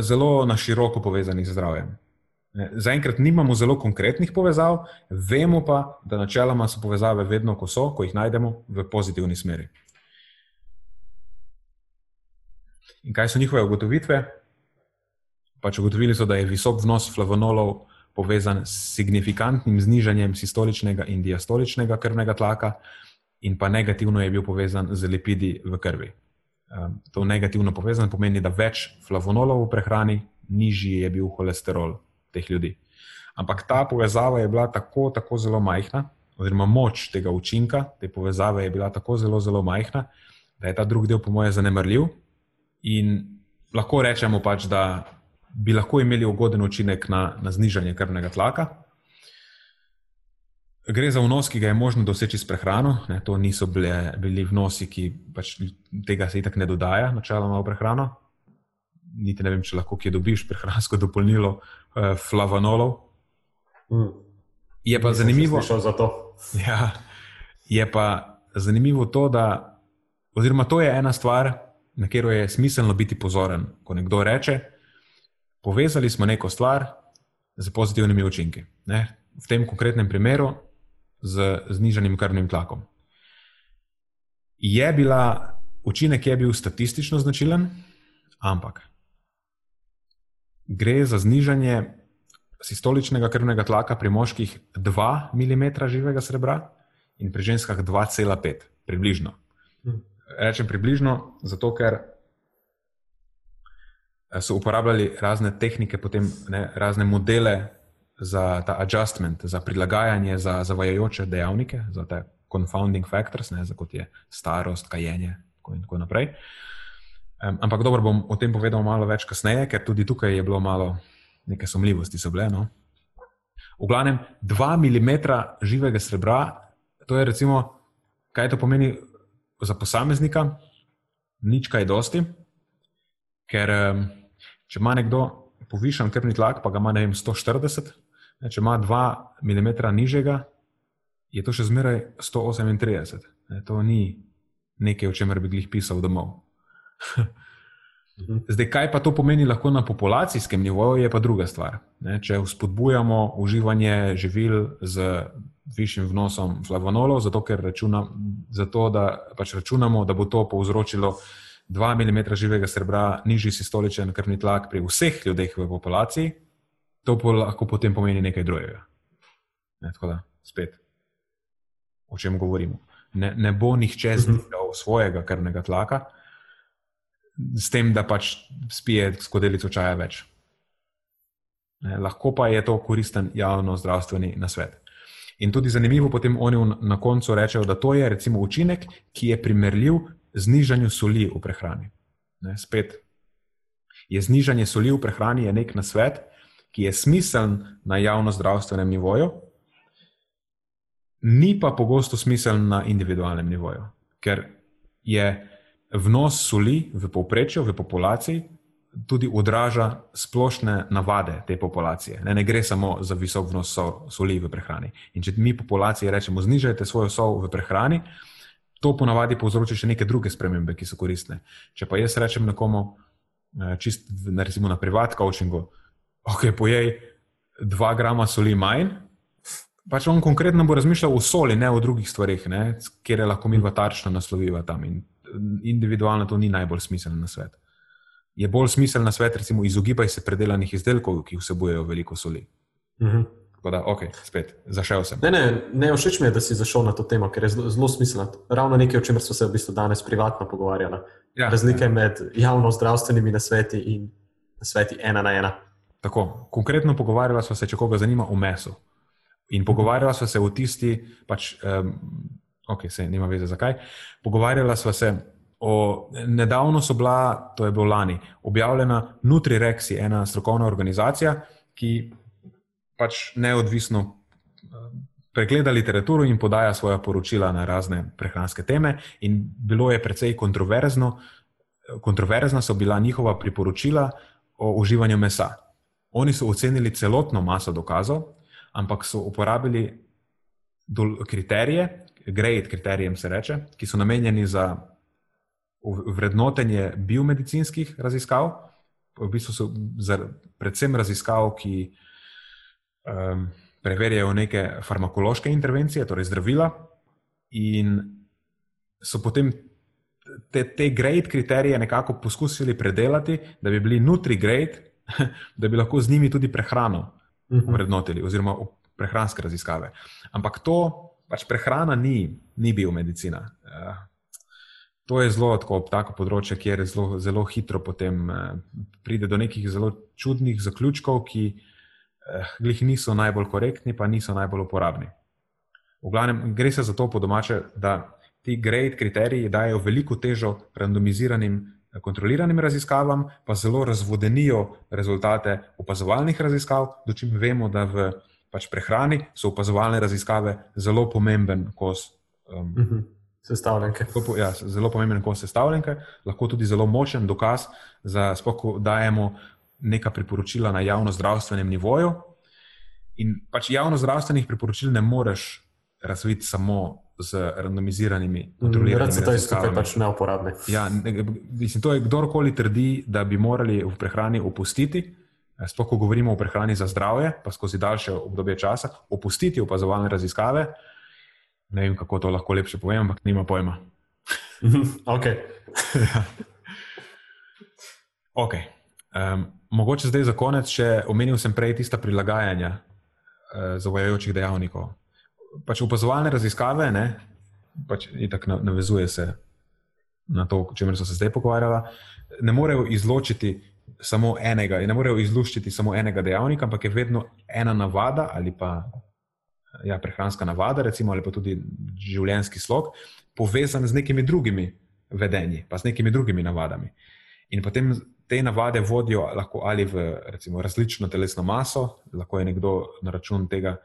zelo na široko povezani z zdravjem. Zaenkrat nimamo zelo konkretnih povezav, vemo pa, da načeloma so povezave vedno, ko so, ko jih najdemo, v pozitivni smeri. In kaj so njihove ugotovitve? Pač ugotovili so, da je visok vnos flavonolov povezan s signifikantnim znižanjem sistoličnega in diastoličnega krvnega tlaka, in pa negativno je bil povezan z lipidi v krvi. To negativno povezan pomeni, da več flavonolov v prehrani, nižji je bil holesterol teh ljudi. Ampak ta povezava je bila tako, tako zelo majhna, oziroma moč tega učinka te povezave je bila tako zelo, zelo majhna, da je ta drugi del, po mojem, zanemrljiv. In lahko rečemo, pač, da bi lahko imeli ugoden učinek na, na znižanje krvnega tlaka. Gre za vnos, ki ga je možno doseči s prehrano. Ne, to niso bile, bili vnosi, ki pač tega se itak ne dodaja, načeloma v prehrano. Niti ne vem, če lahko kje dobiš prehransko dopolnilo eh, flavonolov. Mm. Je pa Nisem zanimivo. Ja, je pa zanimivo to, da, oziroma to je ena stvar, na katero je smiselno biti pozoren. Ko nekdo reče, povezali smo neko stvar z pozitivnimi učinki. Ne? V tem konkretnem primeru z znižanim krvnim tlakom. Je bila, učinek je bil statistično značilen, ampak gre za znižanje sistoličnega krvnega tlaka pri moških 2 mm živega srebra in pri ženskah 2,5, približno. Hm rečem približno, zato ker so uporabljali razne tehnike, potem, ne, razne modele za ta adjustment, za prilagajanje, za zavajajoče dejavnike, za te confounding factors, ne, za kot je starost, kajenje in tako naprej. Um, ampak dobro, bom o tem povedal malo več kasneje, ker tudi tukaj je bilo malo neke sumljivosti. Bile, no? V glavnem, 2 mm živega srebra, to je recimo, kaj to pomeni za posameznika, nič kaj dosti, ker če ima nekdo povišen krvni tlak, pa ga ima vem, 140, ne, če ima 2 mm nižjega, je to še zmeraj 138. Ne, to ni nekaj, o čemer bi jih pisal domov. Zdaj, kaj pa to pomeni lahko na populacijskem nivoju, je pa druga stvar. Ne, če vzpodbujamo uživanje živil z višjim vnosom flavonolov, zato, računa, zato da pač računamo, da bo to povzročilo 2 mm živega srebra, nižji sistoličen krvni tlak pri vseh ljudeh v populaciji, to pa lahko potem pomeni nekaj drugega. Ne, tako da, spet, o čem govorimo. Ne, ne bo nihče mhm. znižal svojega krvnega tlaka, s tem, da pač spije skodelico čaja več. Ne, lahko pa je to koristen javno zdravstveni nasvet. In tudi zanimivo, potem oni na koncu rečejo, da to je recimo učinek, ki je primerljiv z znižanjem soli v prehrani. Ne, spet je znižanje soli v prehrani nek nasvet, ki je smiseln na javno zdravstvenem nivoju, ni pa pogosto smiseln na individualnem nivoju, ker je vnos soli v povprečju, v populaciji, tudi odraža splošne navade te populacije. Ne, ne gre samo za visok vnos soli v prehrani. In če mi populaciji rečemo, znižajte svojo sol v prehrani, to ponavadi povzroča še neke druge spremembe, ki so koristne. Če pa jaz rečem nekomu, eh, čist recimo na privat coachingu, ok, pojej dva grama soli manj. Pač on konkretno bo razmišljal o soli, ne o drugih stvarih, kjer je lahko mi vatarčno nasloviva tam. In individualno to ni najbolj smiseln na svet. Je bolj smiseln na svet, recimo, izogibaj se predelanih izdelkov, ki vsebujejo veliko soli. Uh mhm. -huh. Tako da, ok, spet, zašel sem. Ne, ne, ne všeč mi je, da si zašel na to temo, ker je zelo, zelo smiselno. Ravno nekaj, o čemer smo se v bistvu danes privatno pogovarjali. Ja, Razlike ja. med javno-zdravstvenimi nasveti in nasveti ena na ena. Tako, konkretno pogovarjala smo se, če koga zanima, o mesu. In pogovarjala smo se o tisti, pač, um, ok, se nima veze zakaj. Pogovarjala smo se o, nedavno so bila, to je bilo lani, objavljena Nutri-Rexi, ena strokovna organizacija, ki pač neodvisno pregleda literaturo in podaja svoje poročila na razne prehranske teme. In bilo je precej kontroverzno, kontroverzna so bila njihova priporočila o uživanju mesa. Oni so ocenili celotno maso dokazov, ampak so uporabili kriterije, grade kriterijem se reče, ki so namenjeni za vrednotenje biomedicinskih raziskav, v bistvu so za, predvsem raziskav, ki um, preverjajo neke farmakološke intervencije, torej zdravila, in so potem te, te grade kriterije nekako poskusili predelati, da bi bili nutri grade, da bi lahko z njimi tudi prehrano mhm. vrednotili, oziroma prehranske raziskave. Ampak to, pač prehrana ni, ni biomedicina. Uh, To je zelo tako, tako področje, kjer zelo, zelo hitro potem eh, pride do nekih zelo čudnih zaključkov, ki eh, niso najbolj korektni, pa niso najbolj uporabni. V glavnem, gre se za to po domače, da ti grade kriteriji dajo veliko težo randomiziranim, eh, kontroliranim raziskavam, pa zelo razvodenijo rezultate opazovalnih raziskav, dočim vemo, da v pač prehrani so opazovalne raziskave zelo pomemben kos. Um, uh -huh. Sestavljanke. Ja, zelo pomemben kot sestavljanke, lahko tudi zelo močen dokaz, da dajemo neka priporočila na javno-zdravstvenem nivoju. In pač javno-zdravstvenih priporočil ne moreš razviti samo z randomiziranimi, mm, kontroliranimi raziskavami. Reci, to je pač neuporabno. Ja, mislim, to je kdorkoli trdi, da bi morali v prehrani opustiti. Sploh, ko govorimo o prehrani za zdravje, pa skozi daljše obdobje časa, opustiti opazovalne raziskave, ne vem, kako to lahko lepše povem, ampak nima pojma. ok. okay. Um, mogoče zdaj za konec, če omenil sem prej tista prilagajanja uh, zavajajočih dejavnikov. Pač opazovalne raziskave, ne, pač tako navezuje se na to, o čemer so se zdaj pogovarjali, ne morejo izločiti samo enega, ne morejo izluščiti samo enega dejavnika, ampak je vedno ena navada ali pa ja, prehranska navada, recimo, ali pa tudi življenjski slog, povezan z nekimi drugimi vedenji, pa z nekimi drugimi navadami. In potem te navade vodijo lahko ali v recimo, različno telesno maso, lahko je nekdo na račun tega.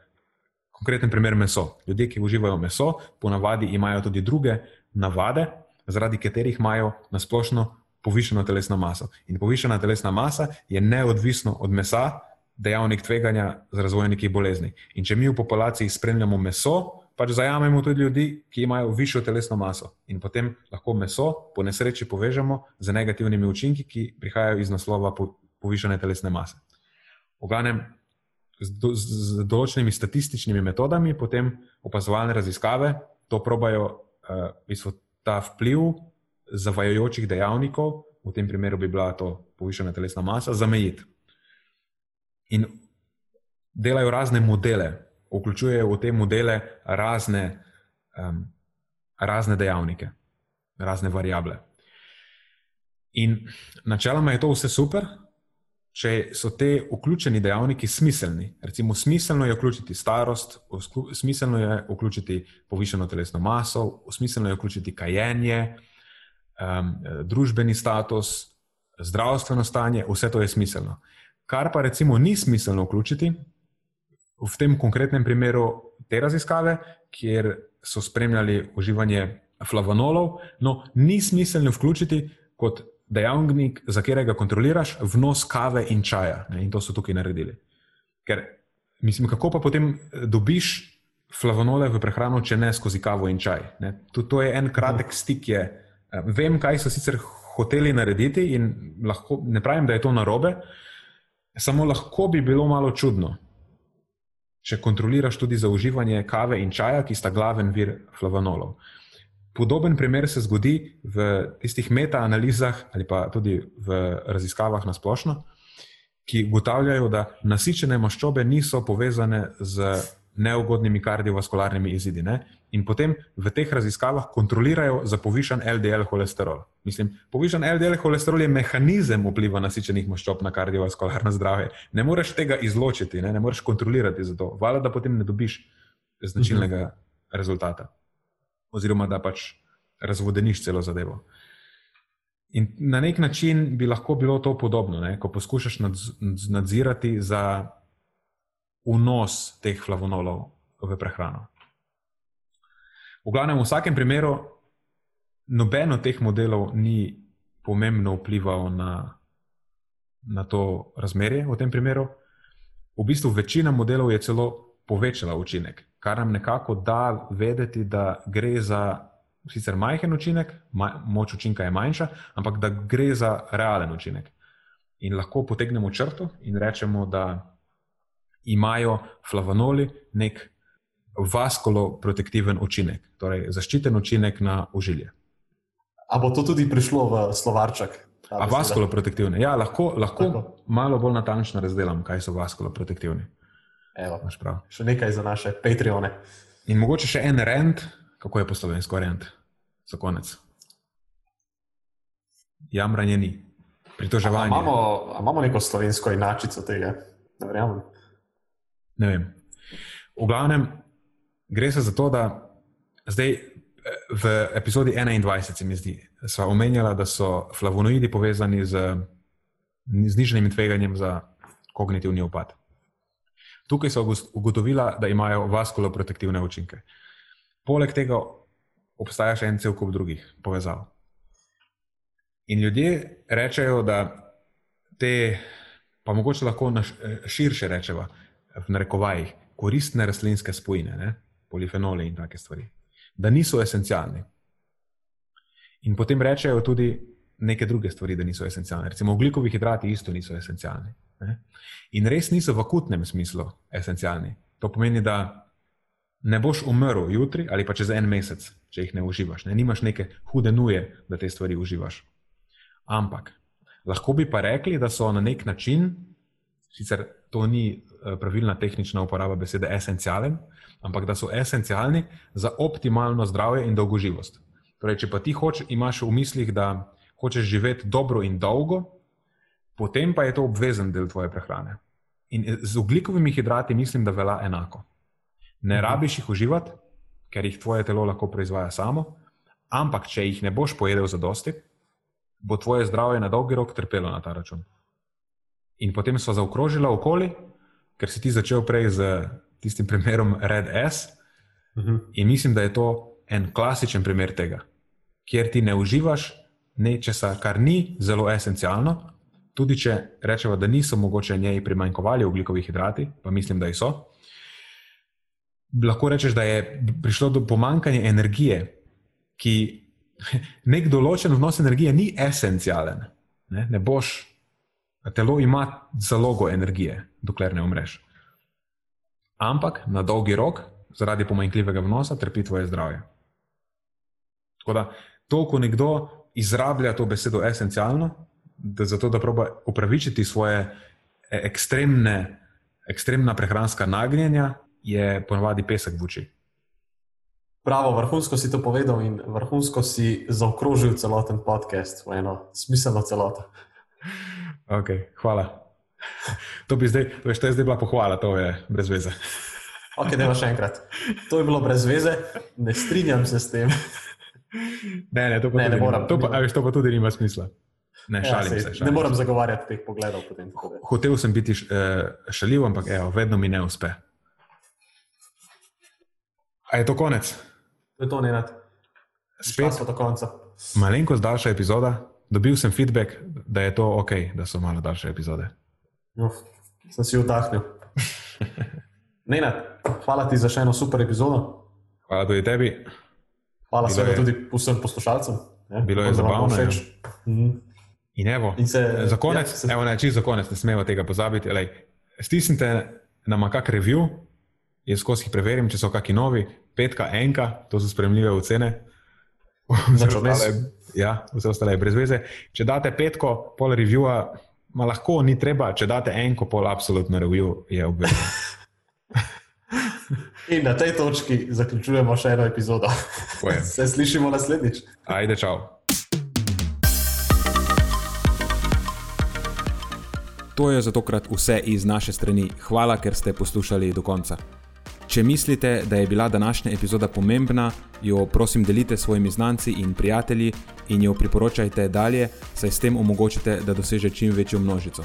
Konkreten primer meso. Ljudje, ki uživajo meso, ponavadi imajo tudi druge navade, zaradi katerih imajo na splošno povišeno telesno maso. In povišena telesna masa je neodvisno od mesa, dejavnik tveganja za razvoj nekih bolezni. In če mi v populaciji spremljamo meso, pač zajamemo tudi ljudi, ki imajo višjo telesno maso. In potem lahko meso po nesreči povežemo z negativnimi učinki, ki prihajajo iz naslova povišene telesne mase. V glavnem, z, do, z določenimi statističnimi metodami, potem opazovalne raziskave to probajo, uh, v bistvu ta vpliv zavajajočih dejavnikov, v tem primeru bi bila to povišena telesna masa, zamejiti in delajo razne modele, vključujejo v te modele razne, um, razne dejavnike, razne variable. In načeloma je to vse super, če so te vključeni dejavniki smiselni. Recimo, smiselno je vključiti starost, smiselno je vključiti povišeno telesno maso, smiselno je vključiti kajenje, um, družbeni status, zdravstveno stanje, vse to je smiselno. Kar pa recimo ni smiselno vključiti v tem konkretnem primeru te raziskave, kjer so spremljali uživanje flavonolov, no, ni smiselno vključiti kot dejavnik, za katerega kontroliraš vnos kave in čaja. Ne, in to so tukaj naredili. Ker, mislim, kako pa potem eh, dobiš flavonole v prehrano, če ne skozi kavo in čaj? To, to je en kratek stik. Je, eh, vem, kaj so sicer hoteli narediti, in lahko, ne pravim, da je to narobe. Samo lahko bi bilo malo čudno, če kontroliraš tudi za uživanje kave in čaja, ki sta glaven vir flavonolov. Podoben primer se zgodi v tistih meta-analizah ali pa tudi v raziskavah na splošno, ki ugotavljajo, da nasičene maščobe niso povezane z neugodnimi kardiovaskularnimi izidi. Ne? In potem v teh raziskavah kontrolirajo za povišen LDL holesterol. Mislim, povišen LDL holesterol je mehanizem vpliva nasičenih maščob na kardiovaskularno zdravje. Ne moreš tega izločiti, ne, ne moreš kontrolirati za to. Vala, da potem ne dobiš značilnega mhm. rezultata oziroma da pač razvodeniš celo zadevo. In na nek način bi lahko bilo to podobno, ne? ko poskušaš nadzirati za vnos teh flavonolov v prehrano. V glavnem, v vsakem primeru, noben od teh modelov ni pomembno vplival na, na to razmerje v tem primeru. V bistvu večina modelov je celo povečala učinek, kar nam nekako da vedeti, da gre za sicer majhen učinek, maj, moč učinka je manjša, ampak da gre za realen učinek. In lahko potegnemo črto in rečemo, da imajo flavonoli nek vaskuloprotektiven učinek, torej zaščiten učinek na užilje. A bo to tudi prišlo v slovarček? A vaskuloprotektivne. Ja, lahko, lahko malo bolj natančno razdelam, kaj so vaskuloprotektivni. Evo, še nekaj za naše Patreone. In mogoče še en rent, kako je poslovljen skoraj za konec. Jamranje ni, pritoževanje. Imamo, imamo neko slovensko inačico tega, ne verjamem. Ne vem. V glavnem, gre se za to, da zdaj v epizodi 21, se mi zdi, smo omenjali, da so flavonoidi povezani z zniženim tveganjem za kognitivni upad. Tukaj so ugotovila, da imajo vaskuloprotektivne učinke. Poleg tega obstaja še en cel kup drugih povezav. In ljudje rečejo, da te, pa mogoče lahko širše rečemo, v narekovajih, koristne rastlinske spojine, ne? polifenole in take stvari, da niso esencialni. In potem rečejo tudi neke druge stvari, da niso esencialne. Recimo, ugljikovi hidrati isto niso esencialni. Ne? In res niso v akutnem smislu esencialni. To pomeni, da ne boš umrl jutri ali pa čez en mesec, če jih ne uživaš. Ne? Nimaš neke hude nuje, da te stvari uživaš. Ampak lahko bi pa rekli, da so na nek način, sicer to ni eh, pravilna tehnična uporaba besede esencialen, ampak da so esencialni za optimalno zdravje in dolgoživost. Torej, če pa ti hočeš, imaš v mislih, da hočeš živeti dobro in dolgo, potem pa je to obvezen del tvoje prehrane. In z ugljikovimi hidrati mislim, da velja enako. Ne mhm. rabiš jih uživati, ker jih tvoje telo lahko proizvaja samo, ampak če jih ne boš pojedel za dosti, bo tvoje zdravje na dolgi rok trpelo na ta račun. In potem so zaokrožila okoli, ker si ti začel prej z tistim primerom Red S. Uh mhm. -huh. In mislim, da je to en klasičen primer tega, kjer ti ne uživaš nečesa, kar ni zelo esencialno. Tudi če rečemo, da niso mogoče njej primanjkovali ugljikovih hidrati, pa mislim, da so, lahko rečeš, da je prišlo do pomankanja energije, ki nek določen vnos energije ni esencialen. Ne, ne boš, telo ima zalogo energije, dokler ne umreš. Ampak na dolgi rok, zaradi pomanjkljivega vnosa, trpi tvoje zdravje. Tako da, to, ko nekdo izrablja to besedo esencialno, da zato, da proba upravičiti svoje e, ekstremne, ekstremna prehranska nagnjenja, je ponovadi pesek v oči. Pravo, vrhunsko si to povedal in vrhunsko si zaokrožil celoten podcast v eno smiselno celoto. Okay, hvala. To bi zdaj, veš, to je zdaj bila pohvala, to je brez veze. Ok, ne še enkrat. To je bilo brez veze, ne strinjam se s tem. Ne, ne, to pa, ne, ne moram. To pa, veš, to pa tudi nima smisla. Ne, ja, šalim se. Šalim ne moram zagovarjati teh pogledov. Hotel sem biti uh, šaljiv, ampak evo, vedno mi ne uspe. A je to konec? To je to, ne nad. Spet do konca. Malenkost daljša epizoda. Dobil sem feedback, da je to ok, da so malo daljše epizode. Uf, sem si vdahnil. Nenad, hvala ti za še eno super epizodo. Hvala tudi tebi. Hvala seveda tudi vsem poslušalcem. Ne? Bilo je zabavno. Ja. Mhm. In evo, In se, za konec, ja, se... evo, ne, za konec, ne smemo tega pozabiti. Lej, stisnite nam kak review, jaz skozi preverim, če so kakšni novi, petka, enka, to so spremljive ocene. vse ostale, ja, vse ostale je brez veze. Če date petko, pol reviewa, ma lahko ni treba, če date enko, pol absolutno review je obvezno. In na tej točki zaključujemo še eno epizodo. Se slišimo naslednjič. Ajde, čau. To je za tokrat vse iz naše strani. Hvala, ker ste poslušali do konca. Če mislite, da je bila današnja epizoda pomembna, jo prosim delite s svojimi znanci in prijatelji in jo priporočajte dalje, saj s tem omogočite, da doseže čim večjo množico.